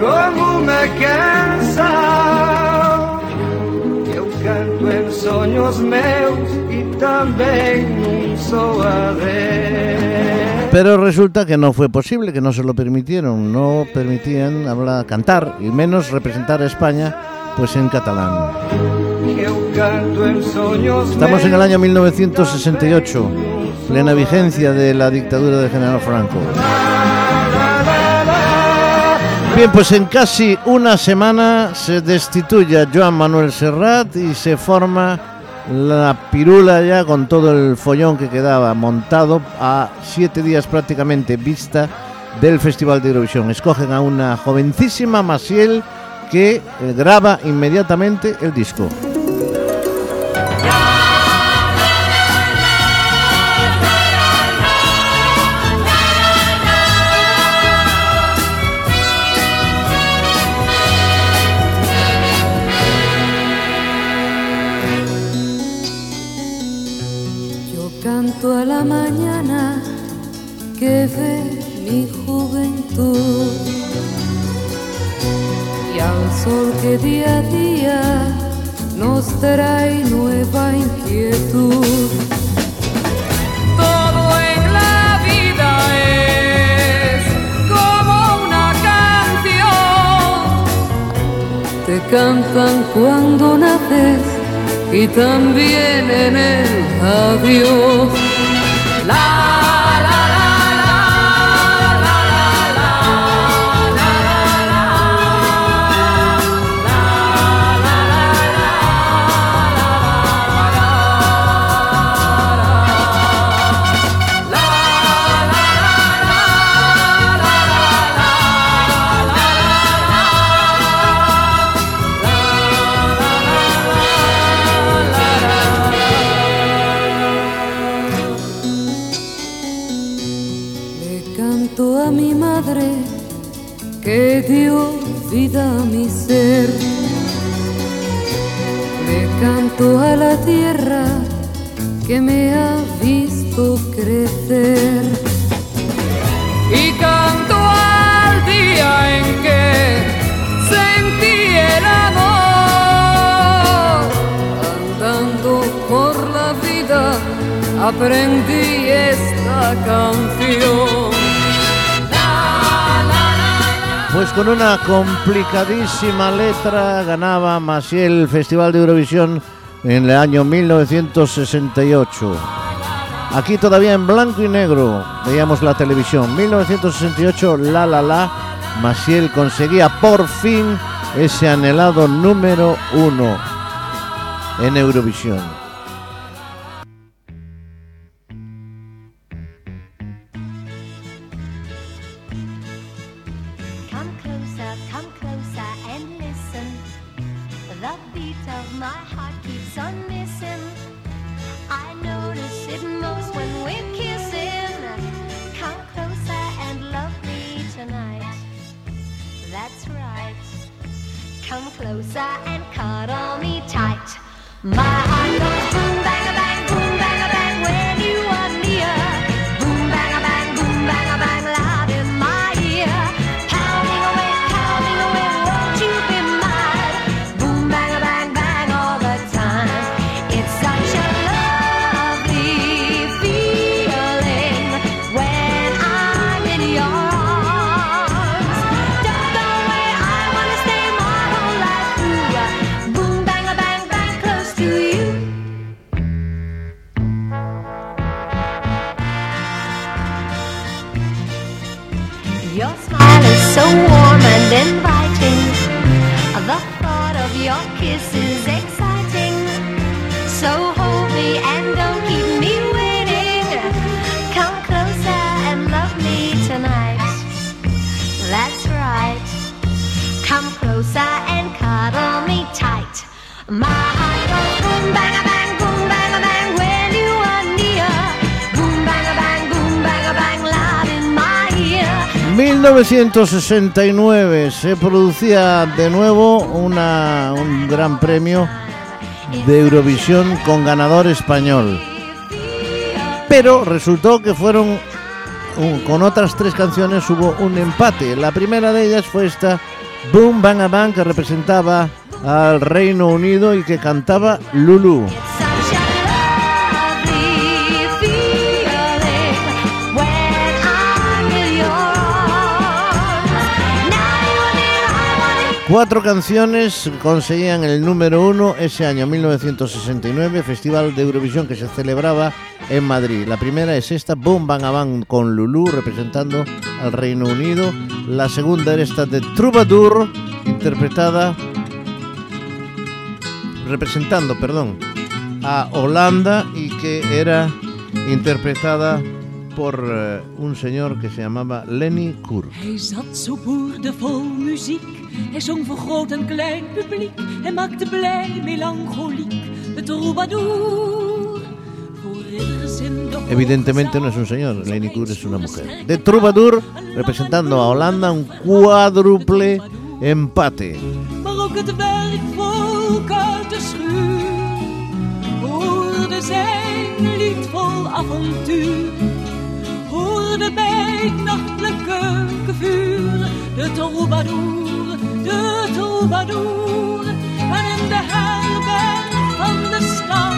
como canto meus adeus. Pero resulta que no fue posible, que no se lo permitieron, no permitían hablar, cantar y menos representar a España pues en catalán. Estamos en el año 1968, plena vigencia de la dictadura de General Franco. Bien, pues en casi una semana se destituye a Joan Manuel Serrat y se forma la pirula ya con todo el follón que quedaba montado a siete días prácticamente vista del Festival de Eurovisión. Escogen a una jovencísima Masiel que eh, graba inmediatamente el disco. Sol que día a día nos trae nueva inquietud. Todo en la vida es como una canción. Te cantan cuando naces y también en el adiós. me ha visto crecer. Y canto al día en que sentí el amor. Andando por la vida aprendí esta canción. Pues con una complicadísima letra ganaba Maciel Festival de Eurovisión en el año 1968. Aquí todavía en blanco y negro veíamos la televisión. 1968, la la la, Maciel conseguía por fin ese anhelado número uno en Eurovisión. 1969 se producía de nuevo un gran premio de Eurovisión con ganador español. Pero resultó que fueron con otras tres canciones hubo un empate. La primera de ellas fue esta Boom Bang a Bang que representaba al Reino Unido y que cantaba Lulu. Cuatro canciones conseguían el número uno ese año 1969, Festival de Eurovisión que se celebraba en Madrid. La primera es esta, Boom Bang Bang con Lulu representando al Reino Unido. La segunda era esta de Troubadour, interpretada, representando, perdón, a Holanda y que era interpretada por eh, un señor que se llamaba Lenny Kurt. Hij zat zo boerdevol muziek. Hij zong voor groot en klein publiek. Hij maakte blij, melancholiek. De troubadour. Evidentemente no es un señor, Lenny Kurt es una mujer. De Troubadour, representando a Holanda, un cuádruple empate. avontuur. Hoorde bij het nachtelijke de troubadour, de troubadour. En in de herberg van de stad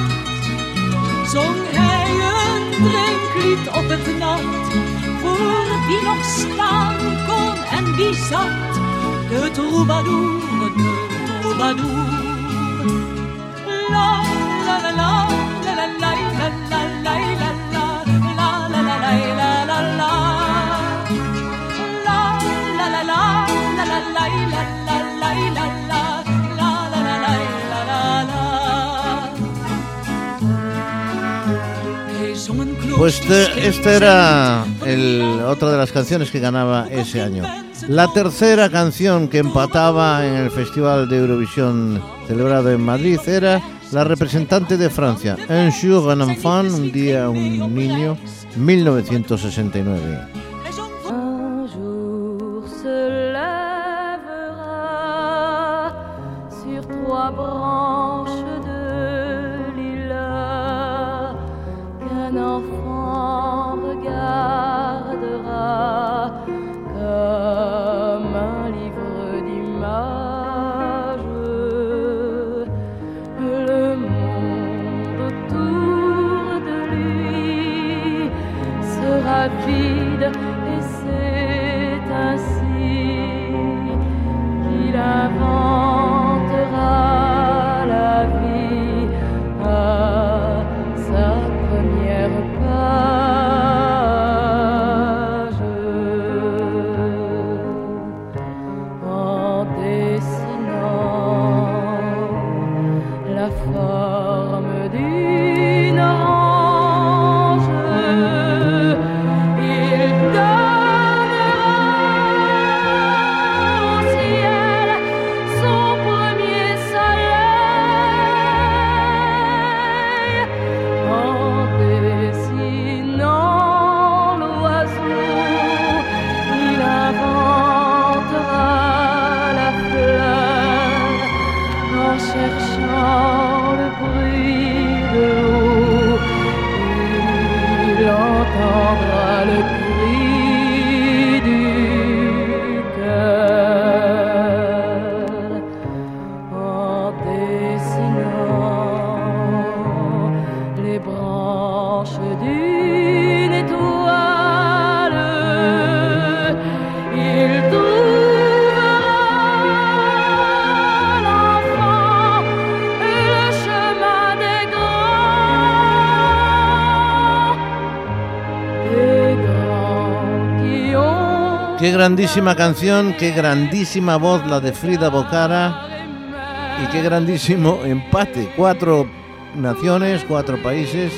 zong hij een drinklied op het nat. Voor wie nog staan kon en wie zat. De troubadour, de troubadour. La la la la la la la la Pues esta era otra de las canciones que ganaba ese año. La tercera canción que empataba en el Festival de Eurovisión celebrado en Madrid era la representante de Francia, Un jour un enfant, un día un niño, 1969. Grandísima canción, qué grandísima voz la de Frida Bocara y qué grandísimo empate. Cuatro naciones, cuatro países,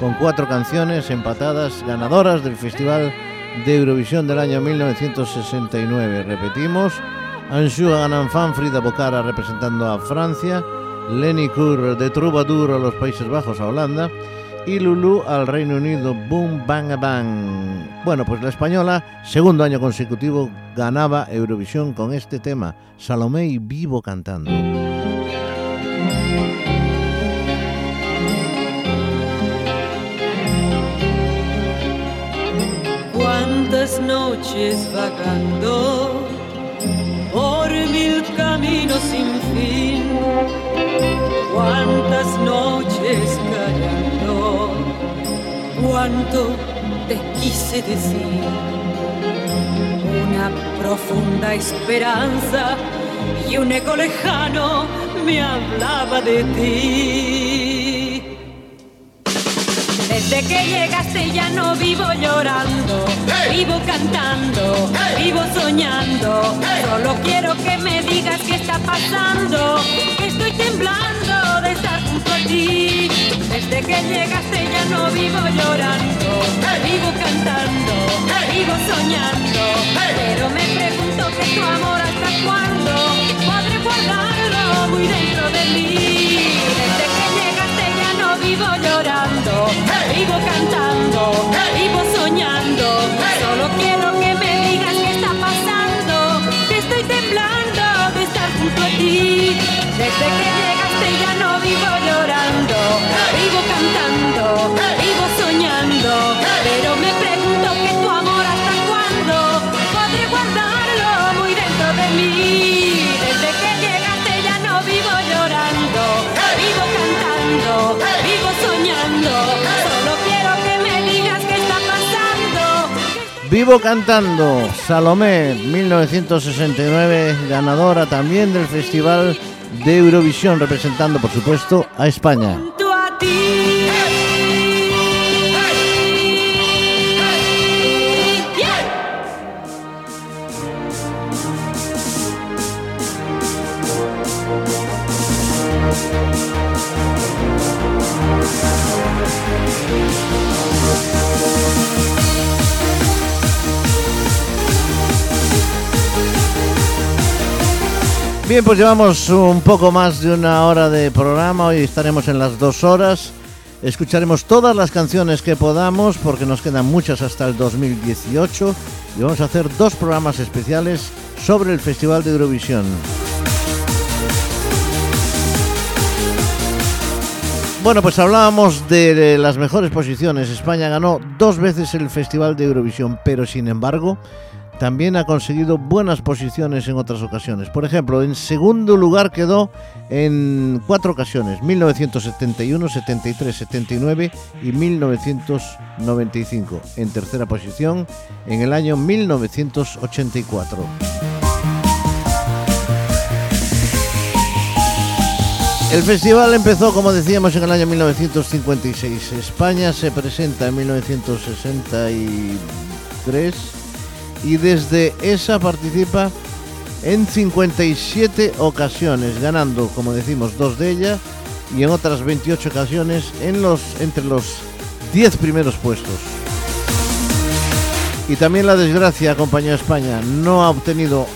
con cuatro canciones empatadas, ganadoras del Festival de Eurovisión del año 1969. Repetimos, Anjou Gananfan, Frida Bocara representando a Francia, Lenny Kur de Troubadour a los Países Bajos, a Holanda, y Lulu al Reino Unido, Boom Bang Bang. Bueno, pues la española, segundo año consecutivo, ganaba Eurovisión con este tema, Salomé y Vivo cantando. Cuántas noches vagando por mil caminos sin fin, cuántas noches callando, cuánto te quise decir, una profunda esperanza y un eco lejano me hablaba de ti. Desde que llegaste ya no vivo llorando, vivo cantando, vivo soñando. Solo quiero que me digas qué está pasando, que estoy temblando de estar junto a ti. Desde que llegaste ya no vivo llorando, vivo cantando, vivo soñando. Pero me pregunto que tu amor hasta cuándo podré guardarlo muy dentro de mí. Desde que llegaste ya no vivo llorando, vivo cantando, vivo soñando. Solo quiero que me digas qué está pasando, que estoy temblando de estar junto a ti. Desde que llegaste ya no vivo llorando, Vivo cantando, Salomé, 1969, ganadora también del Festival de Eurovisión, representando por supuesto a España. Bien, pues llevamos un poco más de una hora de programa, hoy estaremos en las dos horas. Escucharemos todas las canciones que podamos porque nos quedan muchas hasta el 2018 y vamos a hacer dos programas especiales sobre el Festival de Eurovisión. Bueno, pues hablábamos de las mejores posiciones. España ganó dos veces el Festival de Eurovisión, pero sin embargo también ha conseguido buenas posiciones en otras ocasiones. Por ejemplo, en segundo lugar quedó en cuatro ocasiones, 1971, 73, 79 y 1995. En tercera posición en el año 1984. El festival empezó, como decíamos, en el año 1956. España se presenta en 1963 y desde esa participa en 57 ocasiones, ganando, como decimos, dos de ellas y en otras 28 ocasiones en los, entre los 10 primeros puestos. Y también la desgracia acompañó a España. No ha obtenido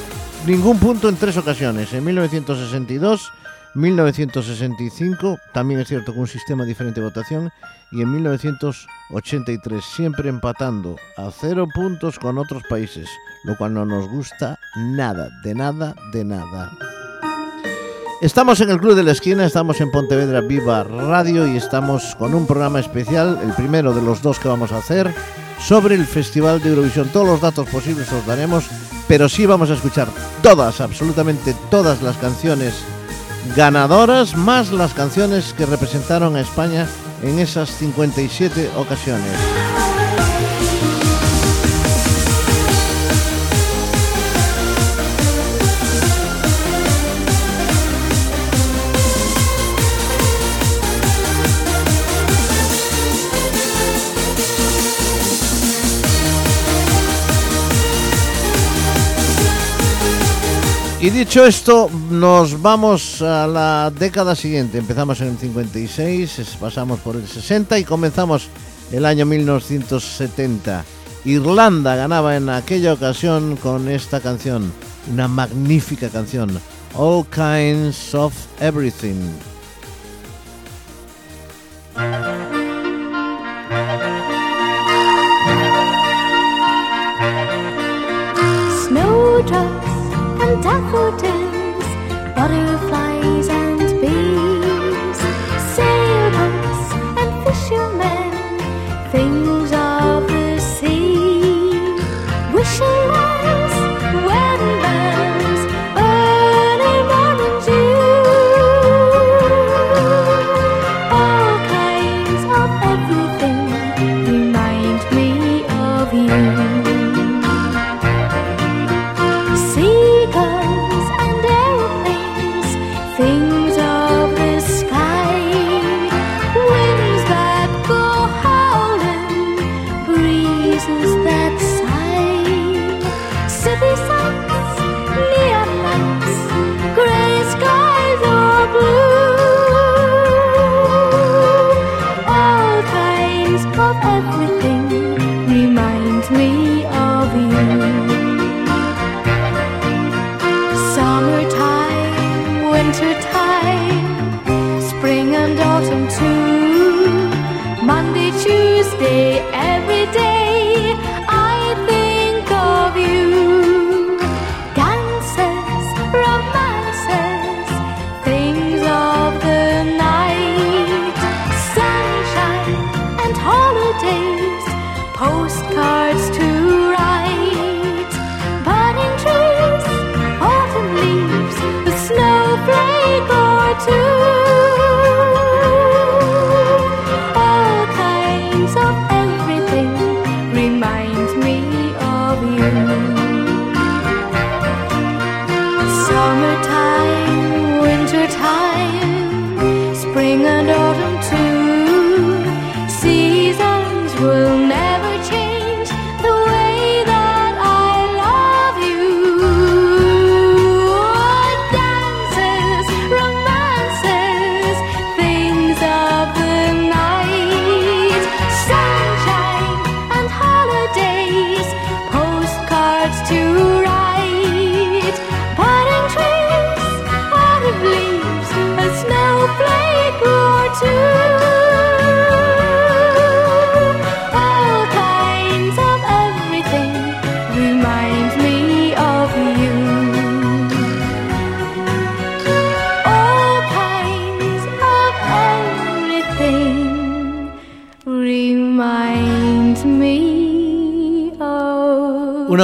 ningún punto en tres ocasiones. En 1962, 1965, también es cierto con un sistema diferente de votación, y en 1983, siempre empatando a cero puntos con otros países, lo cual no nos gusta nada, de nada, de nada. Estamos en el Club de la Esquina, estamos en Pontevedra Viva Radio y estamos con un programa especial, el primero de los dos que vamos a hacer, sobre el Festival de Eurovisión. Todos los datos posibles os daremos, pero sí vamos a escuchar todas, absolutamente todas las canciones ganadoras, más las canciones que representaron a España en esas 57 ocasiones. Y dicho esto, nos vamos a la década siguiente. Empezamos en el 56, pasamos por el 60 y comenzamos el año 1970. Irlanda ganaba en aquella ocasión con esta canción, una magnífica canción, All Kinds of Everything.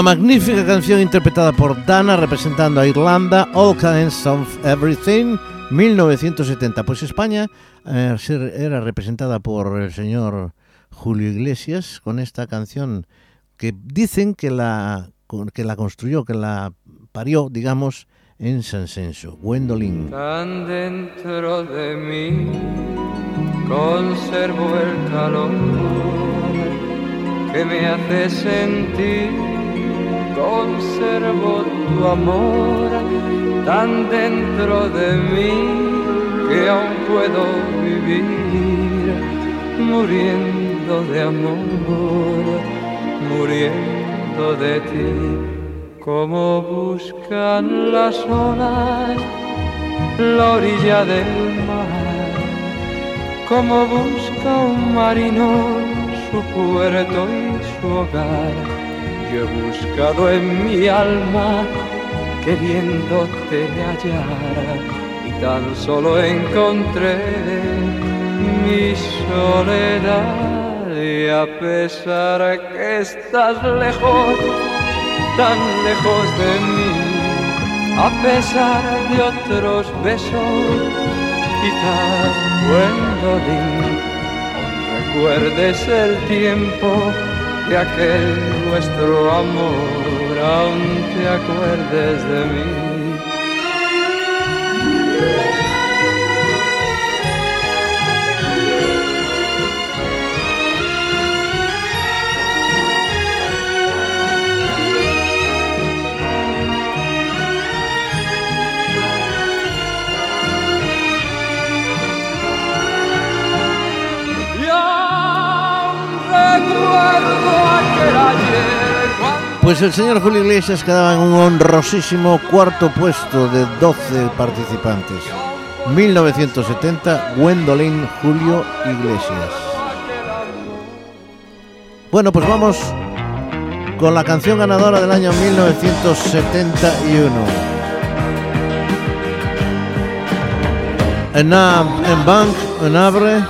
Magnífica canción interpretada por Dana representando a Irlanda, All Kinds of Everything, 1970. Pues España eh, era representada por el señor Julio Iglesias con esta canción que dicen que la, que la construyó, que la parió, digamos, en San Senso, Gwendolyn. Tan dentro de mí conservo el calor que me hace sentir, conservo tu amor tan dentro de mí que aún puedo vivir muriendo de amor, muriendo de ti como buscan las olas la orilla del mar, como busca un marino su puerto y su hogar. Yo he buscado en mi alma queriéndote hallar. Y tan solo encontré mi soledad. Y a pesar que estás lejos tan lejos de mí, a pesar de otros besos, quizás Gwendolyn, recuerdes el tiempo de aquel nuestro amor, aún te acuerdes de mí. Pues el señor Julio Iglesias quedaba en un honrosísimo cuarto puesto de 12 participantes. 1970, Gwendolyn Julio Iglesias. Bueno, pues vamos con la canción ganadora del año 1971. En, en Bank, en Abre.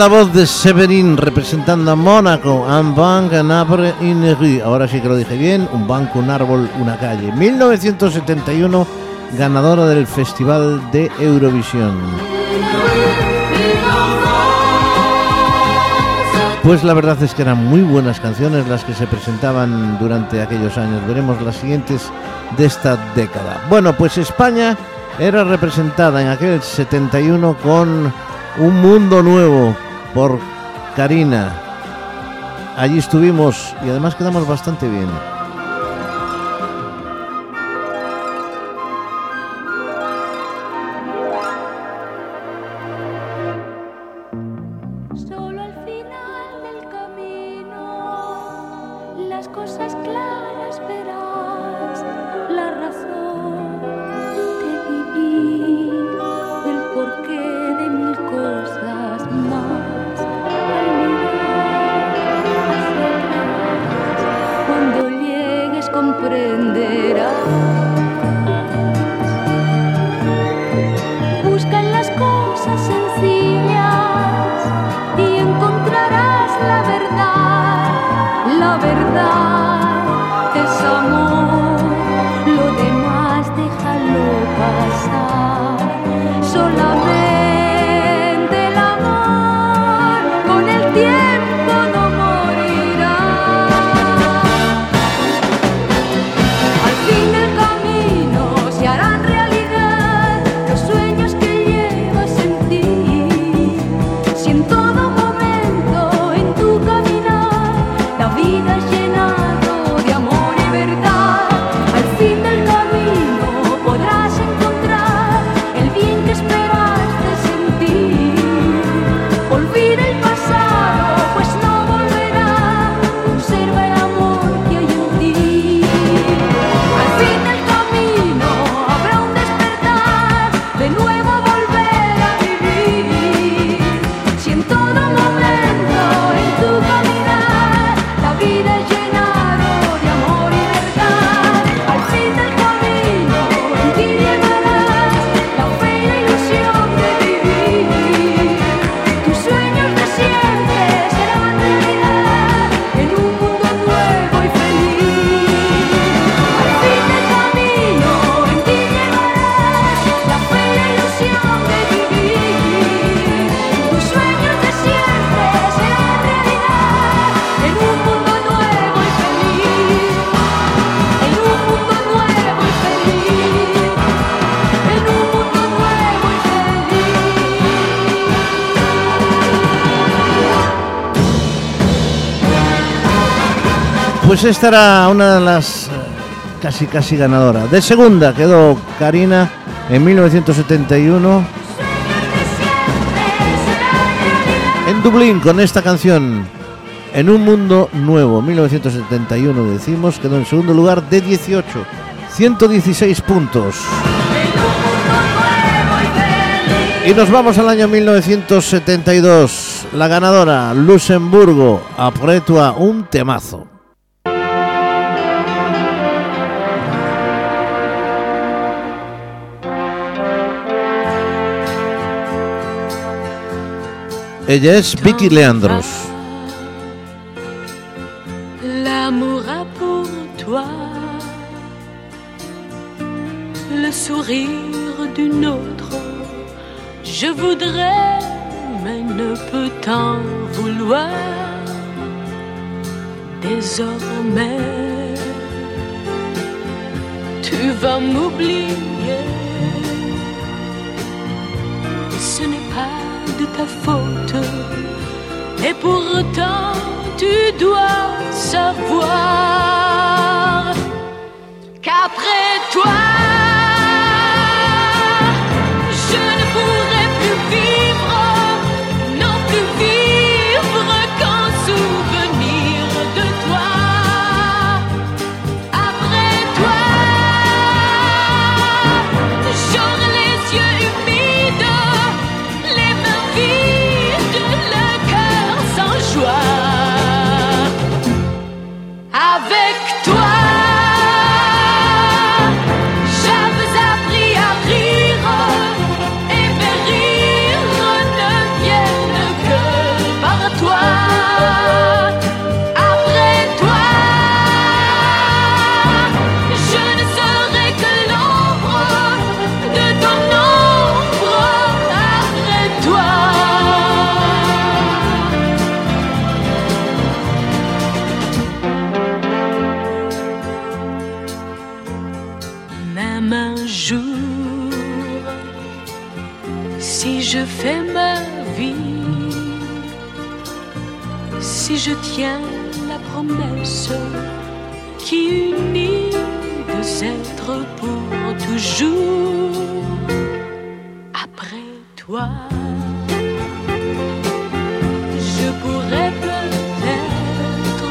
La voz de Severin representando a Mónaco, un banc, un arbre, une rue. Ahora sí que lo dije bien, un banco, un árbol, una calle. 1971, ganadora del Festival de Eurovisión. Pues la verdad es que eran muy buenas canciones las que se presentaban durante aquellos años. Veremos las siguientes de esta década. Bueno, pues España era representada en aquel 71 con Un Mundo Nuevo por Karina. Allí estuvimos y además quedamos bastante bien. pues esta era una de las eh, casi casi ganadoras. De segunda quedó Karina en 1971 en Dublín con esta canción. En un mundo nuevo, 1971 decimos, quedó en segundo lugar de 18, 116 puntos. Y nos vamos al año 1972. La ganadora, Luxemburgo, apretua un temazo. Ella es Vicky Leandros. L'amour a pour toi le sourire d'une autre. Je voudrais, mais ne peux t'en vouloir. Désormais, tu vas m'oublier ta faute. Et pourtant, tu dois savoir qu'après toi, la promesse qui unit deux êtres pour toujours après toi. Je pourrais peut-être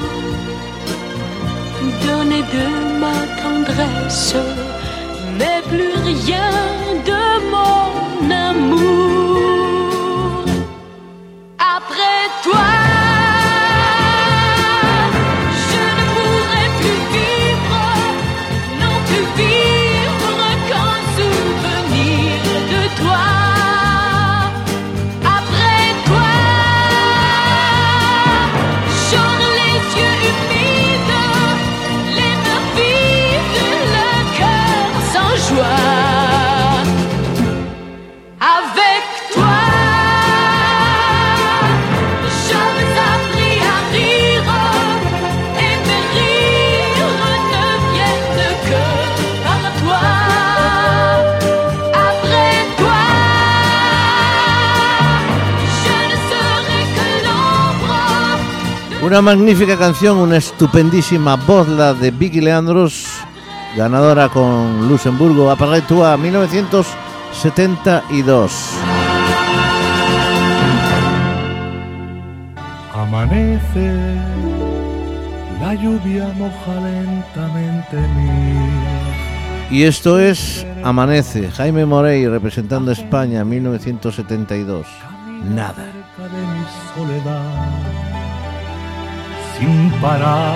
donner de ma tendresse Una magnífica canción, una estupendísima voz, la de Vicky Leandros, ganadora con Luxemburgo, a 1972. Amanece, la lluvia moja lentamente mi Y esto es Amanece, Jaime Morey representando a España 1972. Nada. cerca de mi soledad. Sin parar,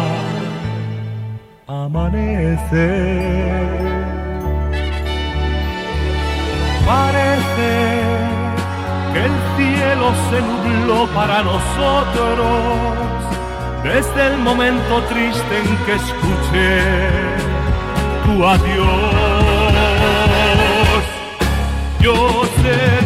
amanece. Parece que el cielo se nubló para nosotros desde el momento triste en que escuché tu adiós. Yo sé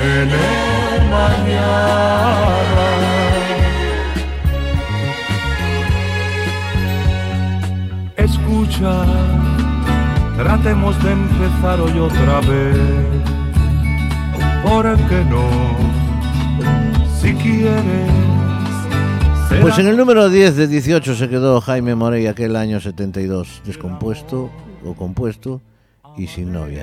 en el mañana. Escucha, tratemos de empezar hoy otra vez. ¿Por qué no? Si quieres. Pues en el número 10 de 18 se quedó Jaime Morey aquel año 72, descompuesto o compuesto y sin novia.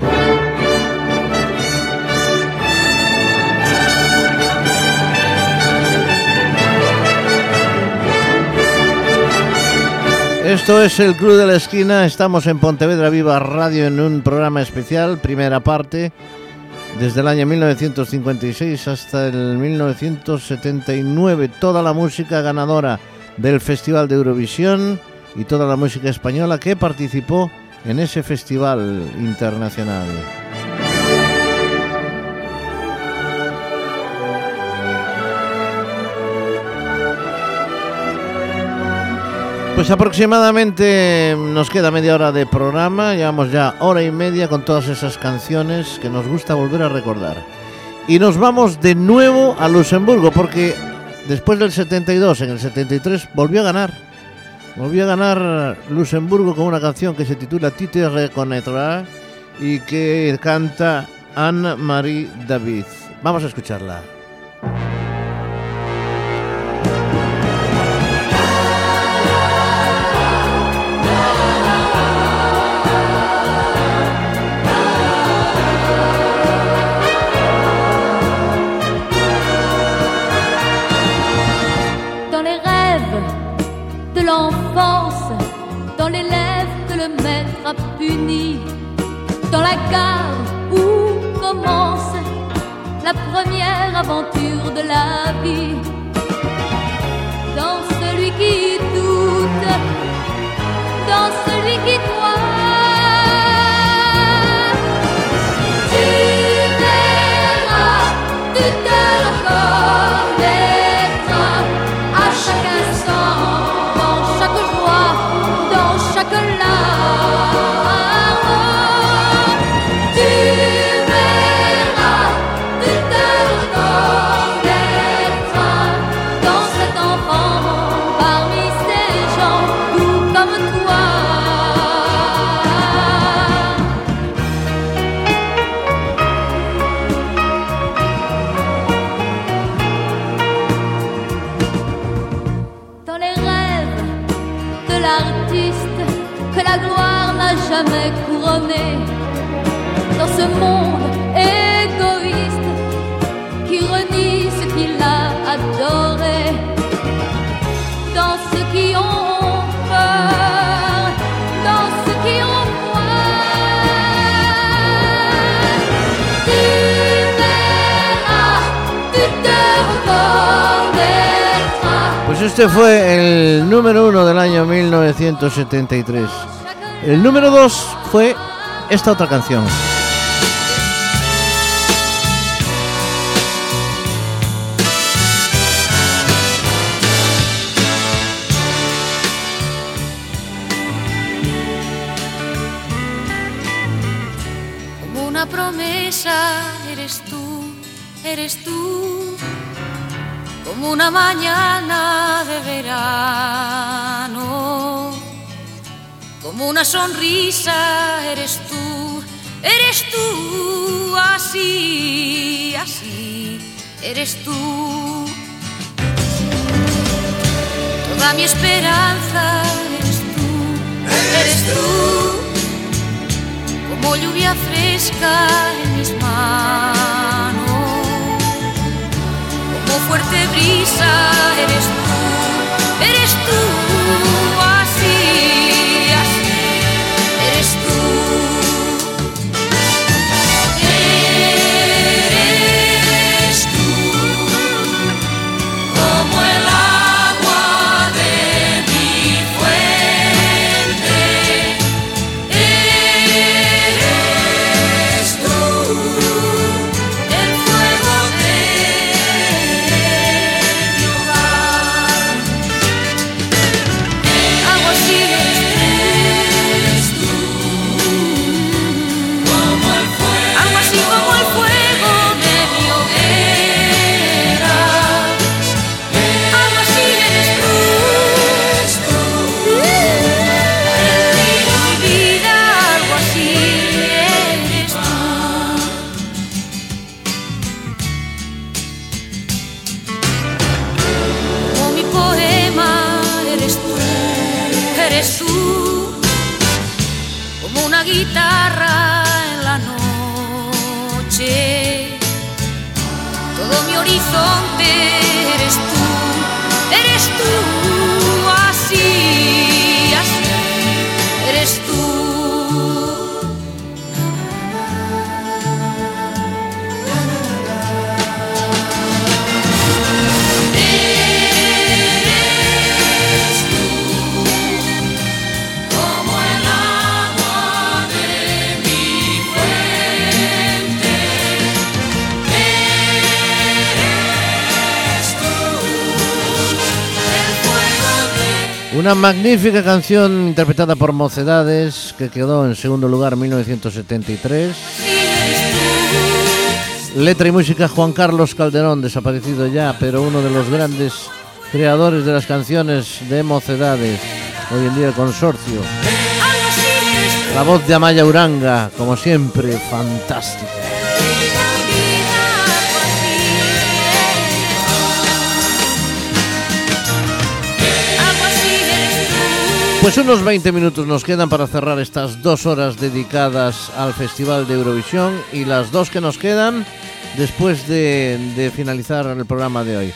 Esto es el Club de la Esquina, estamos en Pontevedra Viva Radio en un programa especial, primera parte, desde el año 1956 hasta el 1979, toda la música ganadora del Festival de Eurovisión y toda la música española que participó en ese festival internacional. Pues aproximadamente nos queda media hora de programa, llevamos ya hora y media con todas esas canciones que nos gusta volver a recordar. Y nos vamos de nuevo a Luxemburgo porque después del 72, en el 73, volvió a ganar. Volvió a ganar Luxemburgo con una canción que se titula Tite Reconnaîtra y que canta Anne-Marie David. Vamos a escucharla. La où commence la première aventure de la vie, monde égoïste qui renie ce qu'il a adoré, dans ceux qui ont peur, dans ceux qui ont foi. Tu verras, tu te reconnaîtras. Pues este fue el número uno del año 1973. El número dos fue esta otra canción. Una mañana de verano. Como una sonrisa eres tú, eres tú. Así, así, eres tú. Toda mi esperanza eres tú, eres tú como lluvia fresca en mis manos, fuerte brisa eres tú, eres tú, Una magnífica canción interpretada por Mocedades que quedó en segundo lugar en 1973. Letra y música Juan Carlos Calderón, desaparecido ya, pero uno de los grandes creadores de las canciones de Mocedades, hoy en día el consorcio. La voz de Amaya Uranga, como siempre, fantástica. Pues unos 20 minutos nos quedan para cerrar estas dos horas dedicadas al Festival de Eurovisión y las dos que nos quedan después de, finalizar el programa de hoy.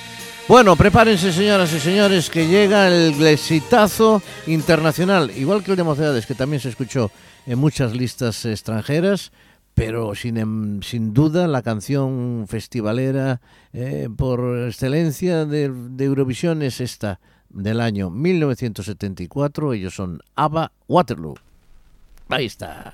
Bueno, prepárense señoras y señores que llega el glesitazo internacional, igual que el de Mocedades, que también se escuchó en muchas listas extranjeras, pero sin, em- sin duda la canción festivalera eh, por excelencia de Eurovisión es esta, del año 1974. Ellos son ABBA Waterloo. Ahí está.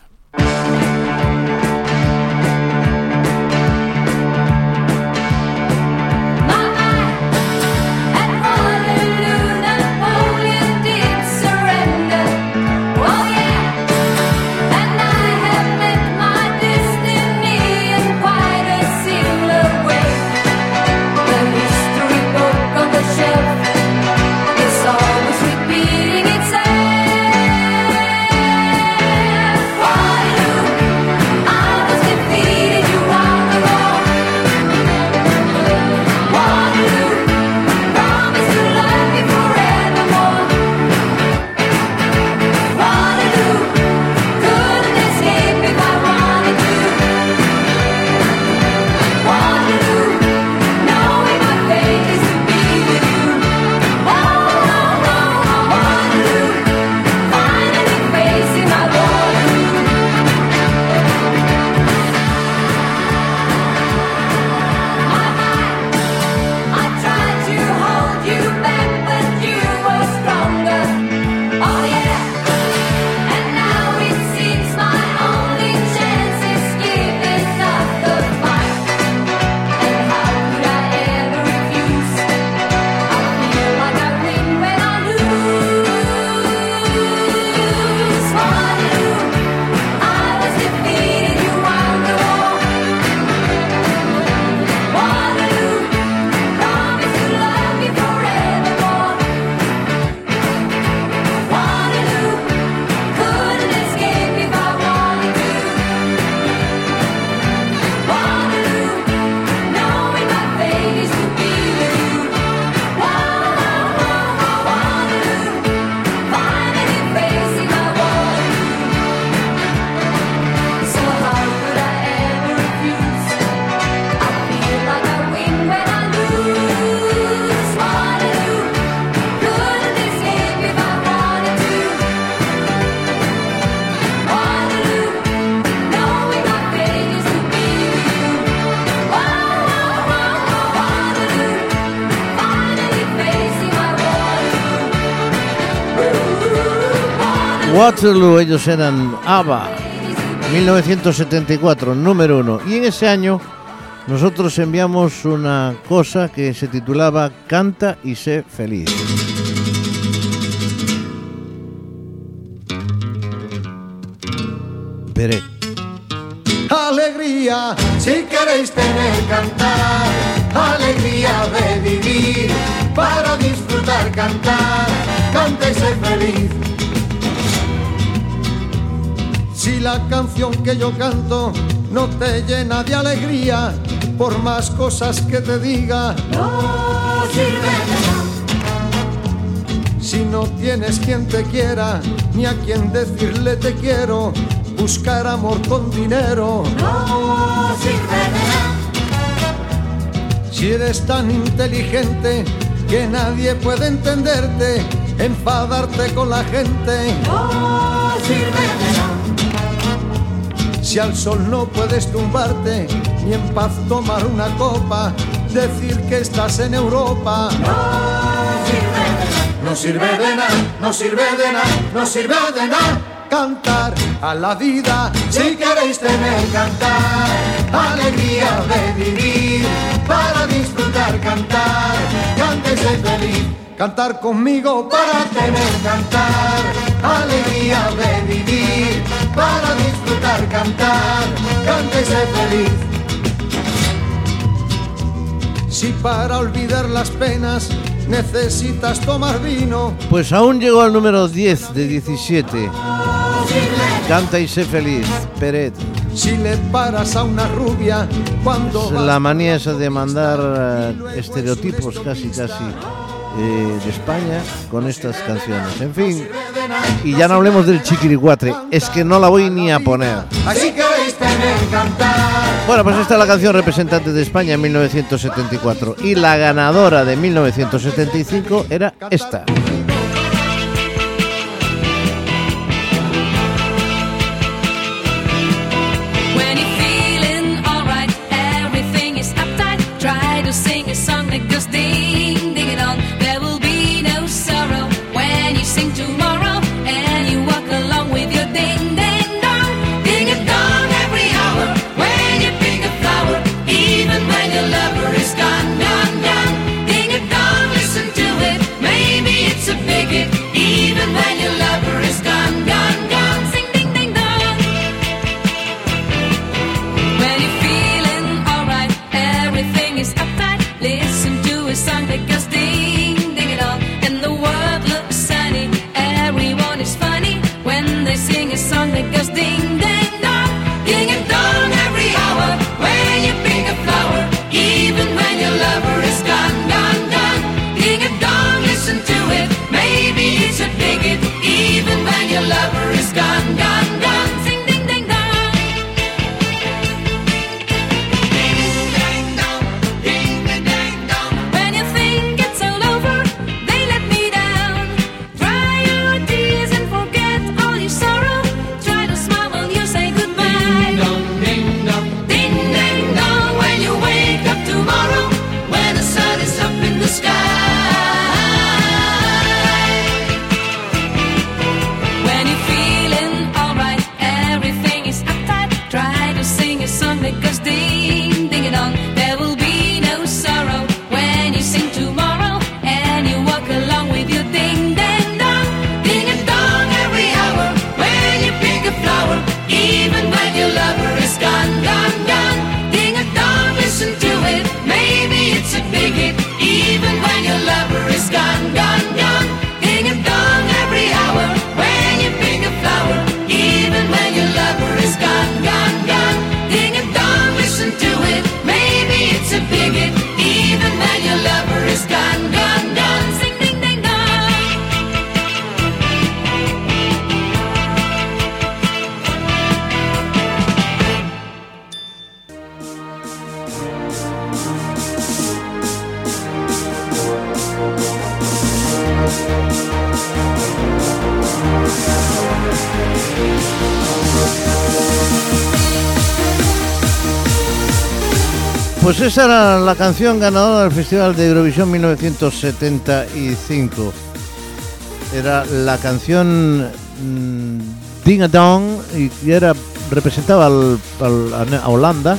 Waterloo, ellos eran ABBA, 1974, número uno. Y en ese año nosotros enviamos una cosa que se titulaba Canta y sé feliz. Veré. Alegría, si queréis tener cantar, alegría de vivir, para disfrutar cantar, canta y ser feliz. Si la canción que yo canto no te llena de alegría, por más cosas que te diga, no sirve de nada. Si no tienes quien te quiera, ni a quien decirle te quiero, buscar amor con dinero no sirve de nada. Si eres tan inteligente que nadie puede entenderte, enfadarte con la gente no sirve de nada. Si al sol no puedes tumbarte, ni en paz tomar una copa, decir que estás en Europa. No sirve de nada. No sirve de nada, no sirve de nada, no sirve de nada. Cantar a la vida si queréis tener cantar alegría de vivir para disfrutar cantar cántese feliz cantar conmigo. Para tener cantar alegría de vivir para disfrutar cantar cántese feliz si para olvidar las penas necesitas tomar vino. Pues aún llegó al número 10 de 17. Canta y sé feliz, Peret. Si le paras a una rubia cuando la manía esa de mandar uh, estereotipos casi casi eh, de España con estas canciones. En fin, y ya no hablemos del chiquiricuatre, es que no la voy ni a poner. Así cantar. Bueno, pues esta es la canción representante de España en 1974 y la ganadora de 1975 era esta. Era la canción ganadora del Festival de Eurovisión 1975. Era la canción mm, Ding a Dong y era representaba al- a Holanda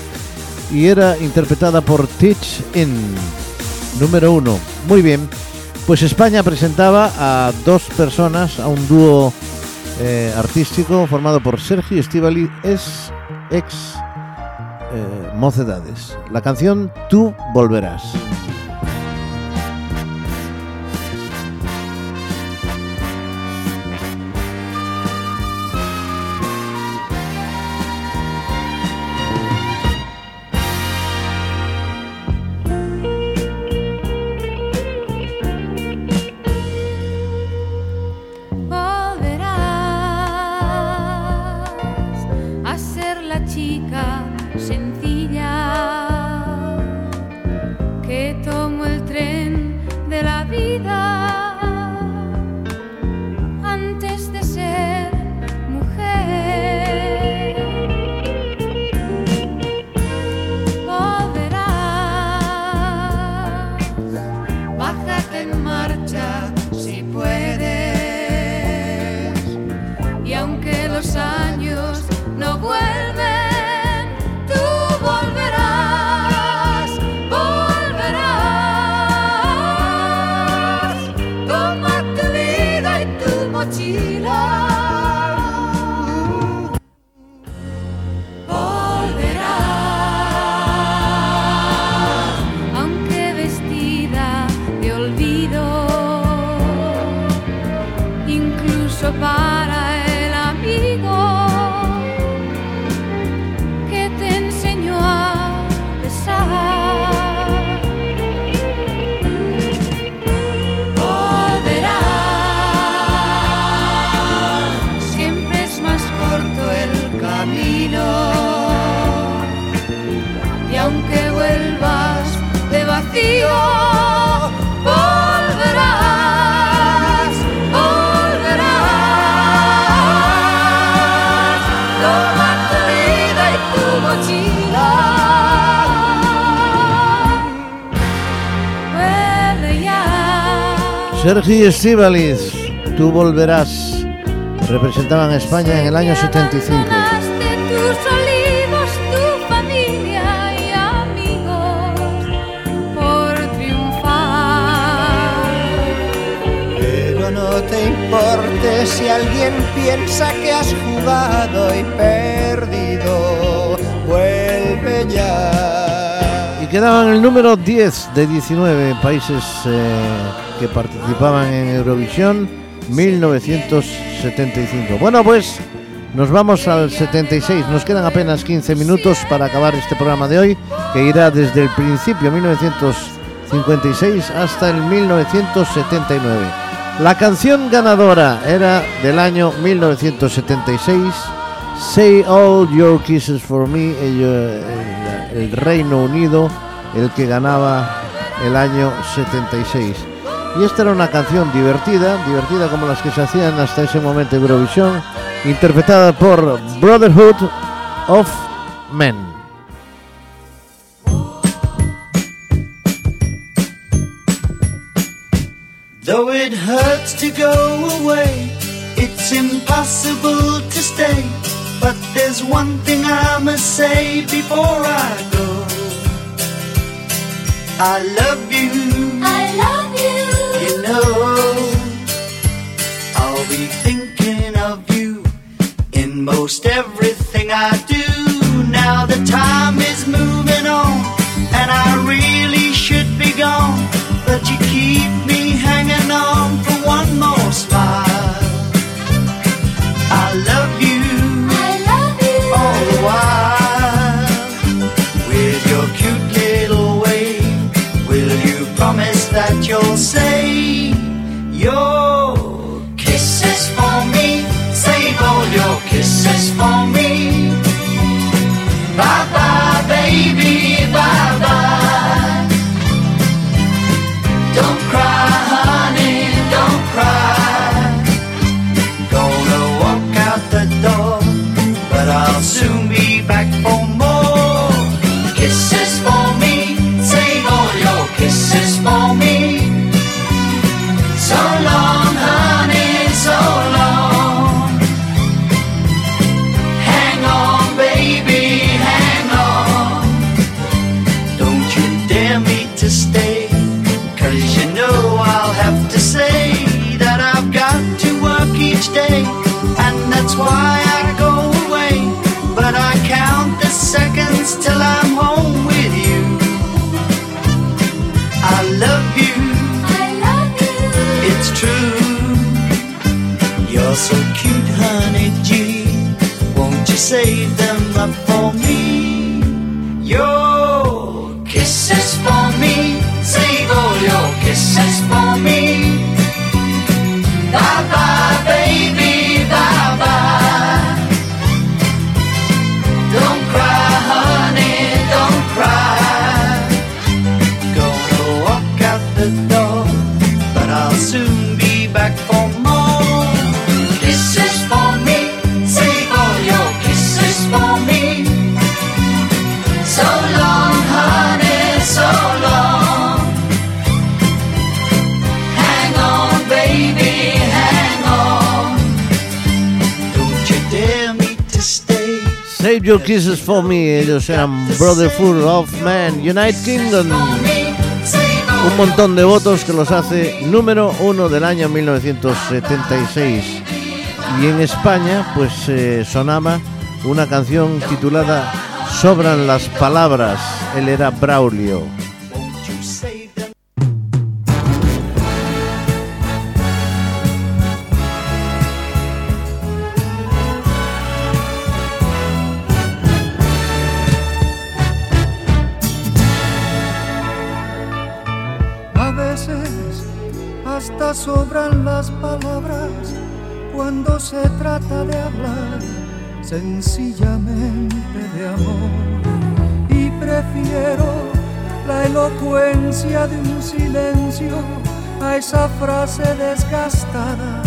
y era interpretada por Teach In, número uno. Muy bien, pues España presentaba a dos personas, a un dúo eh, artístico formado por Sergio Estivali, es ex eh, Mocedades. La canción Tú volverás. volverás Sergi Estíbaliz, tú volverás. Representaban a España en el año 75. de tus olivos, tu familia y amigos por triunfar. Pero no te importe si alguien piensa que has jugado y perdido. Vuelve ya. Quedaban el número 10 de 19 países eh, que participaban en Eurovisión 1975. Bueno, pues nos vamos al 76. Nos quedan apenas 15 minutos para acabar este programa de hoy, que irá desde el principio 1956 hasta el 1979. La canción ganadora era del año 1976. Say All Your Kisses for Me, el, el Reino Unido, el que ganaba el año 76. Y esta era una canción divertida, divertida como las que se hacían hasta ese momento en Eurovisión, interpretada por Brotherhood of Men. Though it hurts to go away, it's impossible to stay. There's one thing I must say before I go. I love you. I love you. You know, I'll be thinking of you in most everything I do. Now the time is moving on, and I really should be gone. But you keep kisses for me? Save all your kisses for me. say Your Kisses for Me, ellos eran Brotherhood of Man, United Kingdom. Un montón de votos que los hace número uno del año 1976. Y en España, pues eh, sonaba una canción titulada Sobran las palabras. Él era Braulio. Las palabras cuando se trata de hablar sencillamente de amor. Y prefiero la elocuencia de un silencio a esa frase desgastada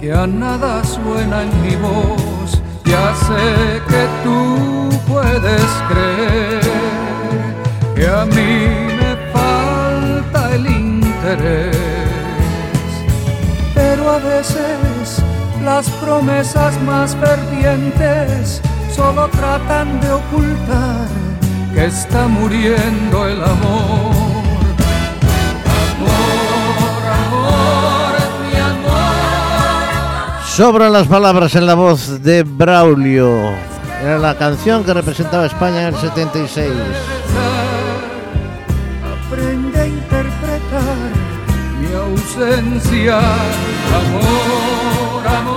que a nada suena en mi voz. Ya sé que tú puedes creer que a mí me falta el interés, veces las promesas más fervientes solo tratan de ocultar que está muriendo el amor. Sobran las palabras en la voz de Braulio. Era la canción que representaba España en el 76.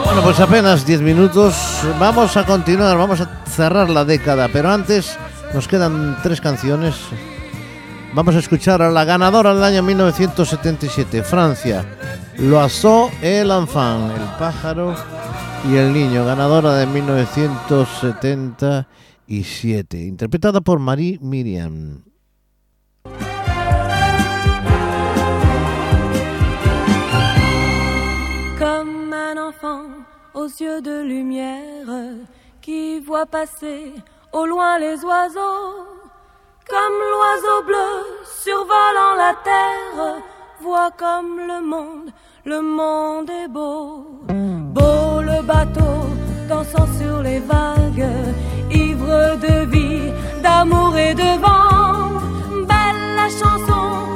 Bueno, pues apenas 10 minutos. Vamos a continuar, vamos a cerrar la década, pero antes nos quedan tres canciones. Vamos a escuchar a la ganadora del año 1977, Francia. L'Oiseau et l'Enfant, el pájaro y el niño, ganadora de 1977, interpretada por Marie Miriam. Aux yeux de lumière qui voit passer au loin les oiseaux. Comme l'oiseau bleu survolant la terre, voit comme le monde, le monde est beau. Beau le bateau dansant sur les vagues, ivre de vie, d'amour et de vent. Belle la chanson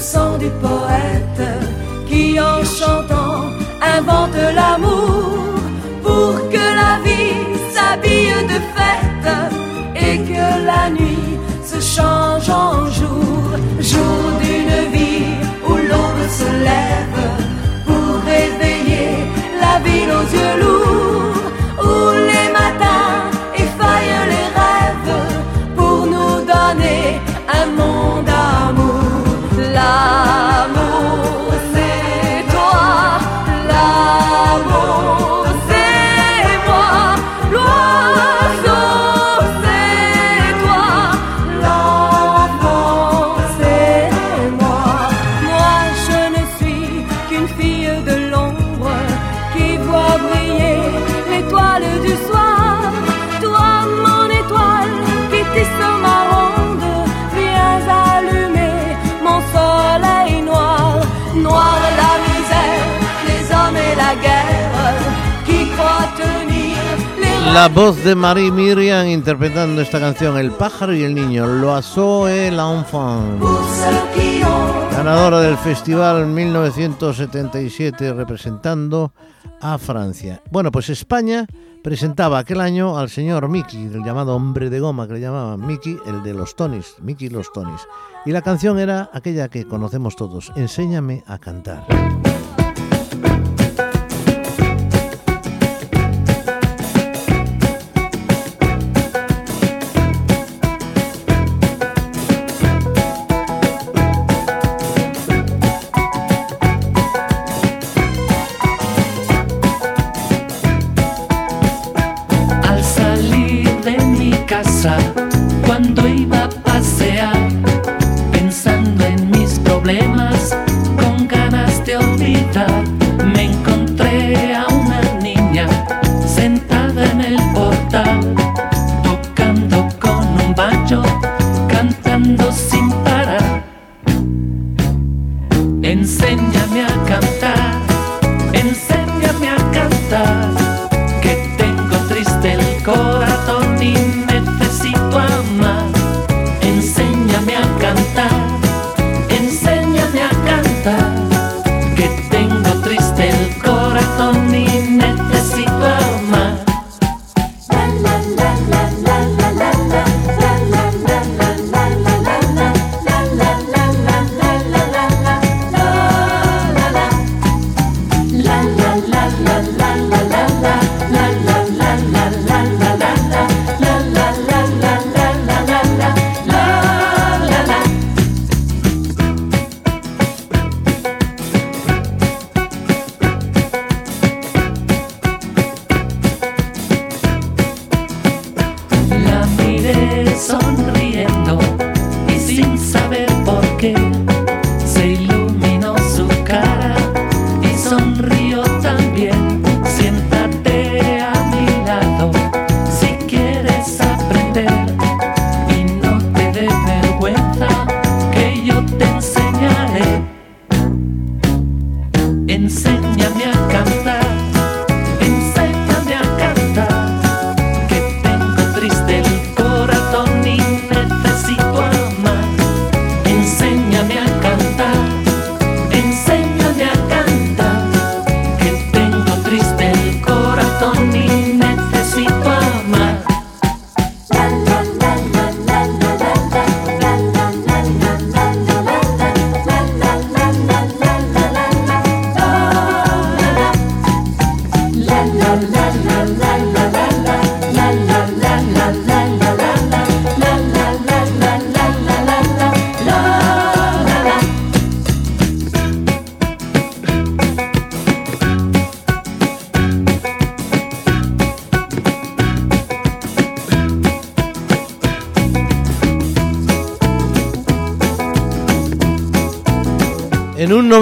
le sang du poète qui en chantant invente l'amour pour que la vie s'habille de fête et que la nuit se change en jour, jour la voz de Marie Miriam interpretando esta canción El pájaro y el niño, L'oiseau et l'enfant. Ganadora del festival 1977 representando a Francia. Bueno, pues España presentaba aquel año al señor Mickey, el llamado hombre de goma que le llamaban Mickey, el de los Tonys, Mickey los Tonys. Y la canción era aquella que conocemos todos, Enséñame a cantar.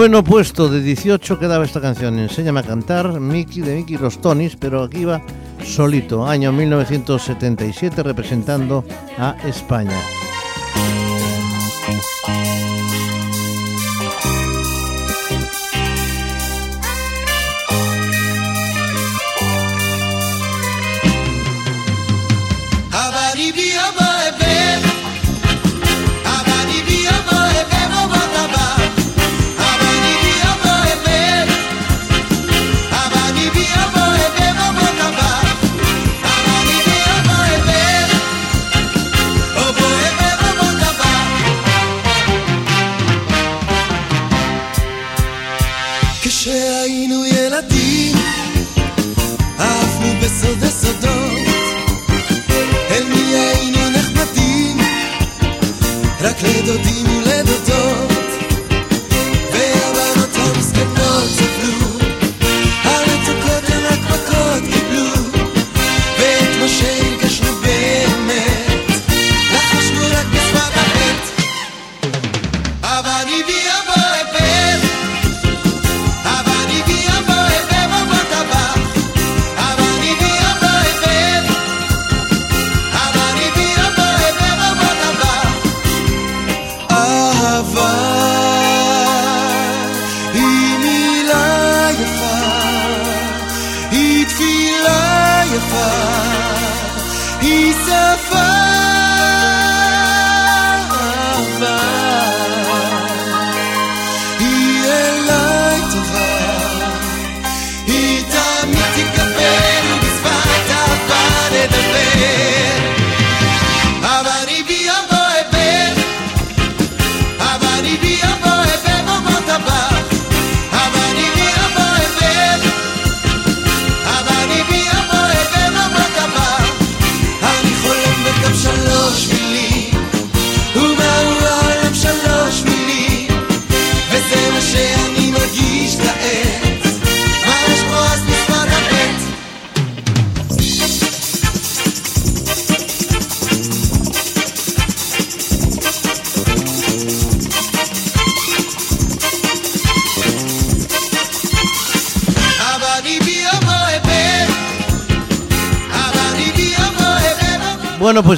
Noveno puesto de 18 quedaba esta canción, Enséñame a cantar, Mickey de Mickey los Tonys, pero aquí va solito, año 1977, representando a España.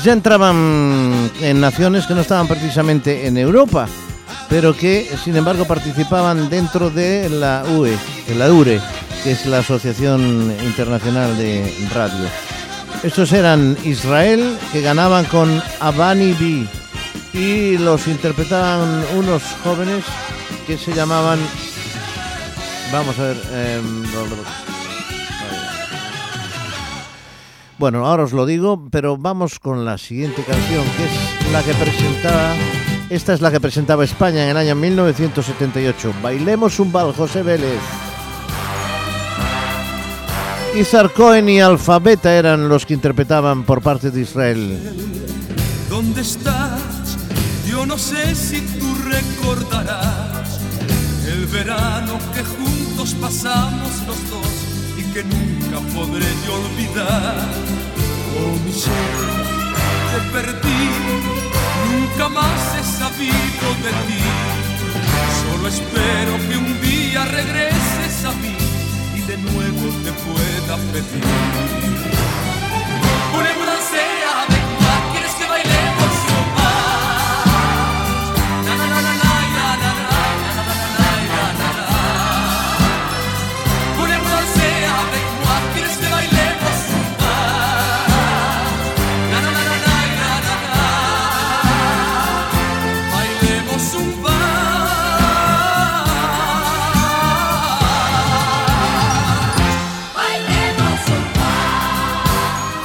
Pues ya entraban en naciones que no estaban precisamente en Europa, pero que sin embargo participaban dentro de la UE, de la URE, que es la Asociación Internacional de Radio. Estos eran Israel, que ganaban con Abani B, y los interpretaban unos jóvenes que se llamaban. Vamos a ver. em, Bueno, ahora os lo digo, pero vamos con la siguiente canción, que es la que presentaba. Esta es la que presentaba España en el año 1978. Bailemos un bal, José Vélez. Izar Cohen y Alfabeta eran los que interpretaban por parte de Israel. ¿Dónde estás? Yo no sé si tú recordarás el verano que juntos pasamos los dos y que nunca podré yo olvidar. Oh, mi te perdí, nunca más he sabido de ti. Solo espero que un día regreses a mí y de nuevo te pueda pedir.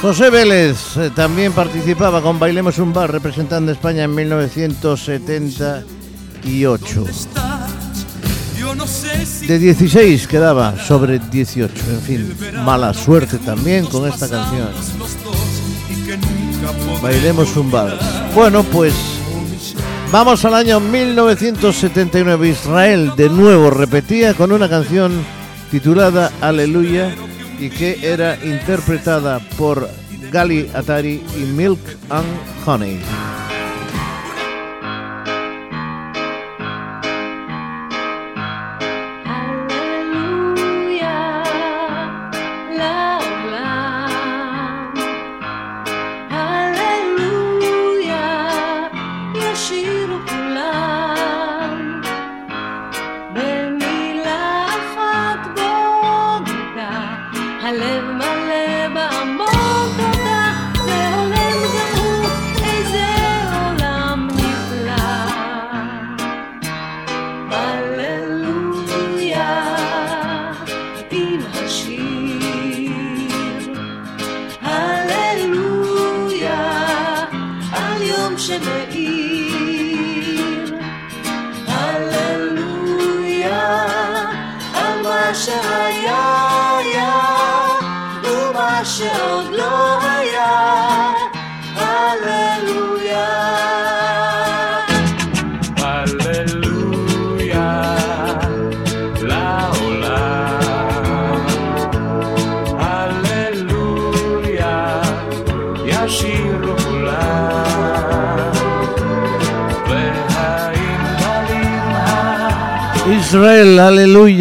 José Vélez eh, también participaba con Bailemos un bar representando a España en 1978. Yo no sé si De 16 quedaba sobre 18. En fin, mala suerte también con esta canción. Bailemos un vals. Bueno, pues vamos al año 1979. Israel de nuevo repetía con una canción titulada Aleluya y que era interpretada por Gali Atari y Milk and Honey.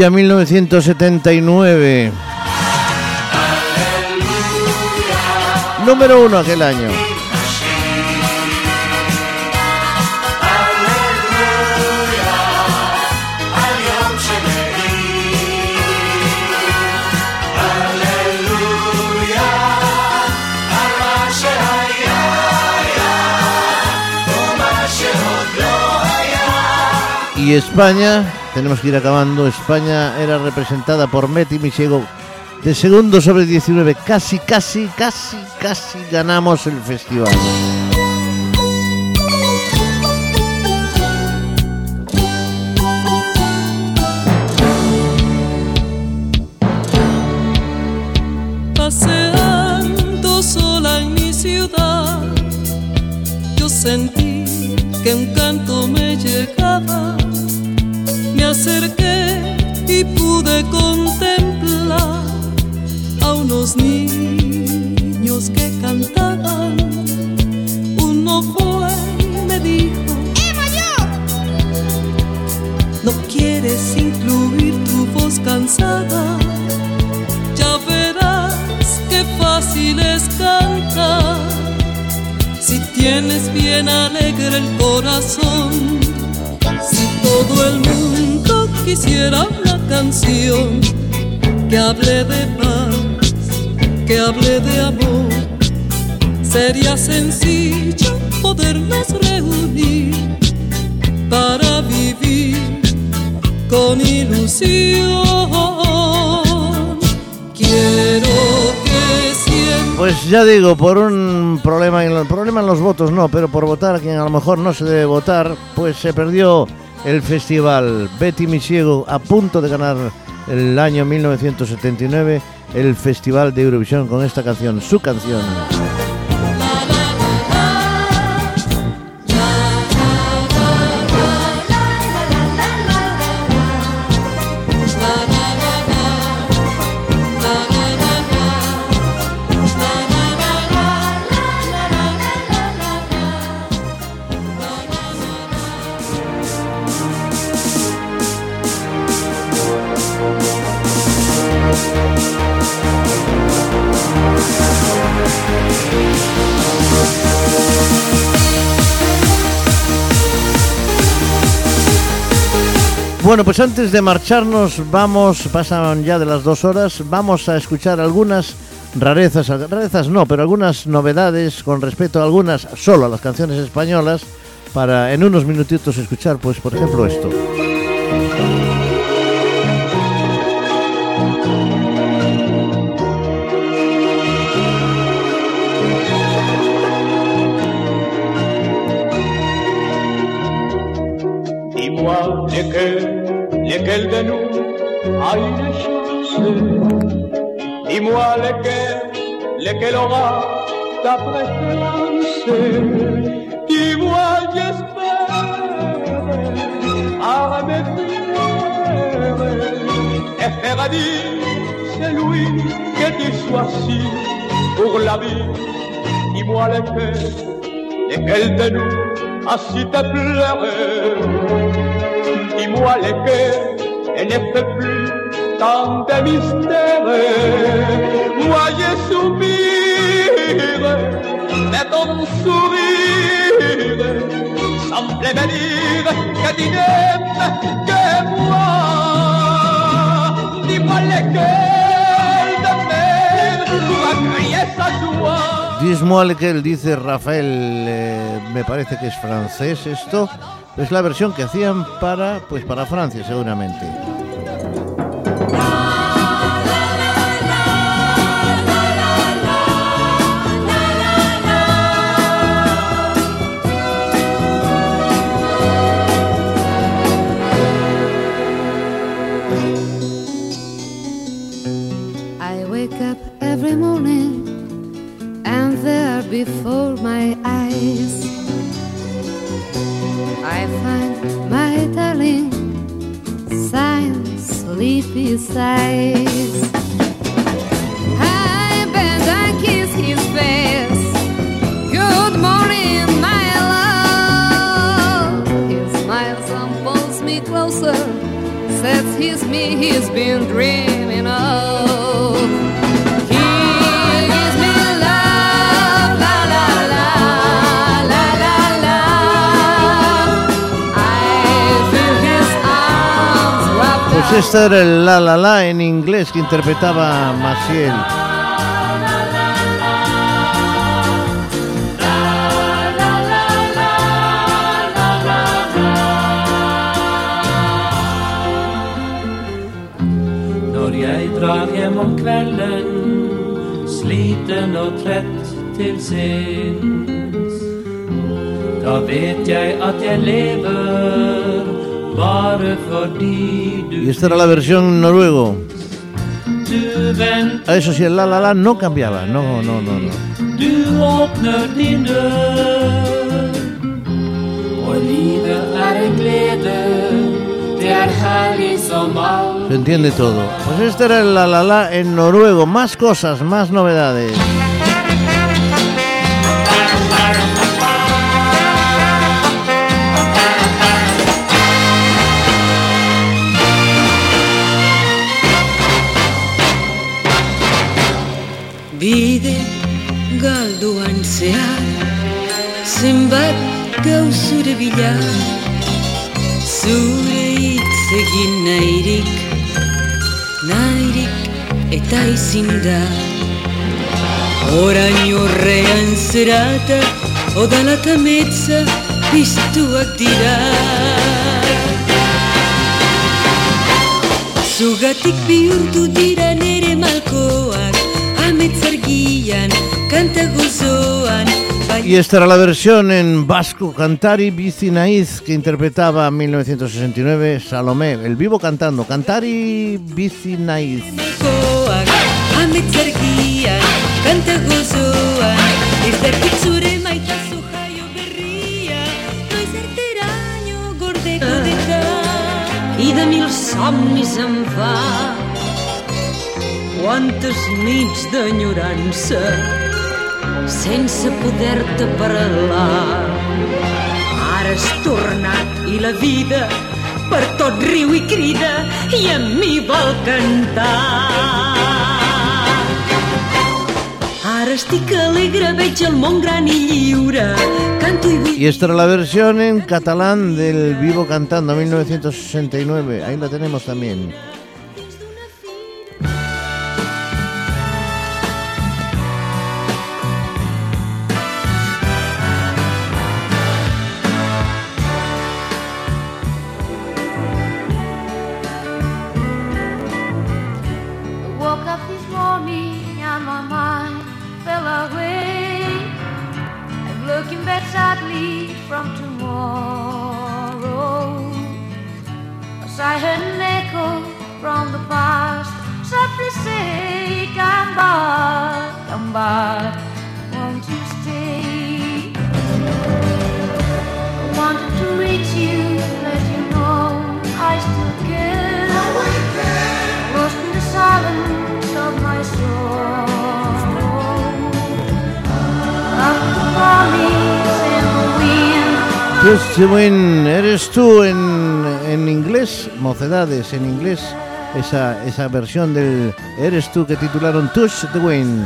1979. Aleluya. Número uno aquel año. y España tenemos que ir acabando. España era representada por Meti Michego de segundo sobre 19. Casi, casi, casi, casi ganamos el festival. Por un problema en, el problema en los votos no, pero por votar a quien a lo mejor no se debe votar, pues se perdió el festival. Betty Misiego a punto de ganar el año 1979 el festival de Eurovisión con esta canción, su canción. Bueno, pues antes de marcharnos, vamos, pasan ya de las dos horas, vamos a escuchar algunas rarezas, rarezas no, pero algunas novedades con respecto a algunas, solo a las canciones españolas, para en unos minutitos escuchar, pues por ejemplo esto. Lesquels de nous a une chance? Dis-moi lesquels, lesquels aura ta préférence? Dis-moi, j'espère, à mes Et faire dire, c'est lui que tu sois si pour la vie. Dis-moi lesquels, lesquels de nous a si te pleurer? Dis-moi lesquels, et ne plus tant de mystères. Moi je soupire de ton que tu dice Rafael, eh, me parece que es francés esto. Es la versión que hacían para, pues para Francia, seguramente. hacer el la la la en inglés que interpretaba Maciel. Når jeg drar hjem om kvelden, sliten og trett til sinns, da vet jeg at jeg lever Y esta era la versión noruego. Ah, Eso sí, el la la la no cambiaba. No, no, no, no. Se entiende todo. Pues este era el la la la en noruego. Más cosas, más novedades. Bide galduan zehar Zenbat gauzure bila. Zure hitz egin nahirik Nahirik eta izin da. Orain horrean zerata Odala eta metza piztuak dira. Zugatik bihurtu dira nere malkoak Y esta era la versión en vasco Cantari Bici Naiz que interpretaba en 1969 Salomé, el vivo cantando Cantari Bici Naiz. Malkoak, ametzargian, kanta gozoan Ez dakit zure maitazu jaio berria Noiz arteraino gordeko deta I de mil somnis em fa Quantes nits d'enyorança sense poder-te parlar. Ara has tornat i la vida per tot riu i crida i a mi vol cantar. Ara estic alegre, veig el món gran i lliure, canto i Y esta era la versión en catalán del vivo cantando 1969. Ahí la tenemos también. Wind, eres tú en, en inglés, mocedades en inglés, esa, esa versión del Eres tú que titularon Touch the Wind.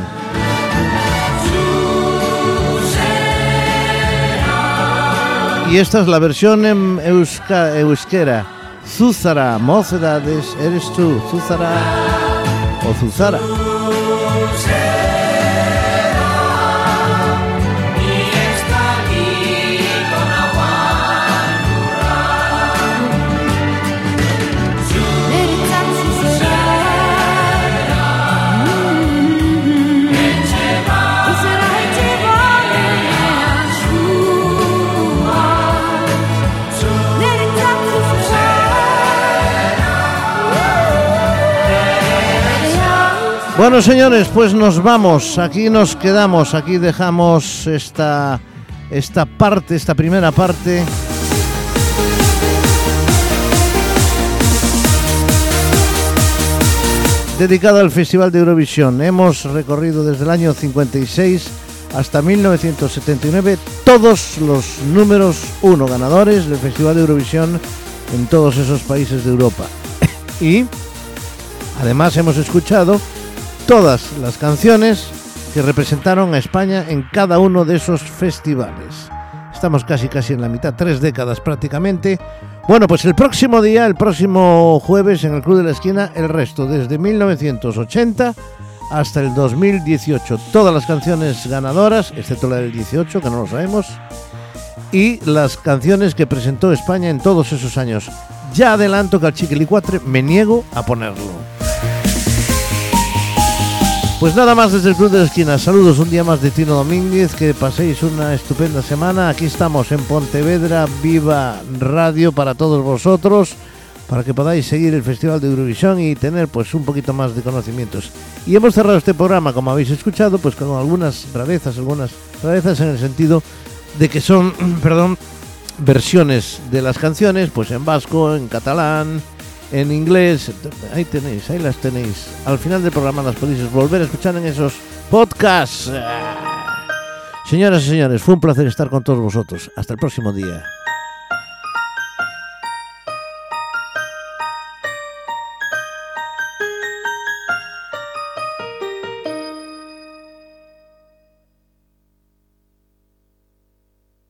Y esta es la versión en euskera, Zuzara, mocedades, eres tú, Zuzara o Zuzara. Bueno, señores, pues nos vamos. Aquí nos quedamos. Aquí dejamos esta, esta parte, esta primera parte. Dedicada al Festival de Eurovisión. Hemos recorrido desde el año 56 hasta 1979 todos los números uno ganadores del Festival de Eurovisión en todos esos países de Europa. y además hemos escuchado todas las canciones que representaron a España en cada uno de esos festivales. Estamos casi casi en la mitad, tres décadas prácticamente. Bueno, pues el próximo día, el próximo jueves en el Club de la Esquina, el resto, desde 1980 hasta el 2018. Todas las canciones ganadoras, excepto la del 18, que no lo sabemos, y las canciones que presentó España en todos esos años. Ya adelanto que al Chiquilicuatre me niego a ponerlo. Pues nada más desde el Club de la Esquina. Saludos un día más de Tino Domínguez. Que paséis una estupenda semana. Aquí estamos en Pontevedra, Viva Radio para todos vosotros. Para que podáis seguir el Festival de Eurovisión y tener pues un poquito más de conocimientos. Y hemos cerrado este programa, como habéis escuchado, pues con algunas rarezas, algunas rarezas en el sentido de que son, perdón, versiones de las canciones, pues en vasco, en catalán, en inglés. Ahí tenéis, ahí las tenéis. Al final del programa las podéis volver a escuchar en esos podcasts. Señoras y señores, fue un placer estar con todos vosotros. Hasta el próximo día.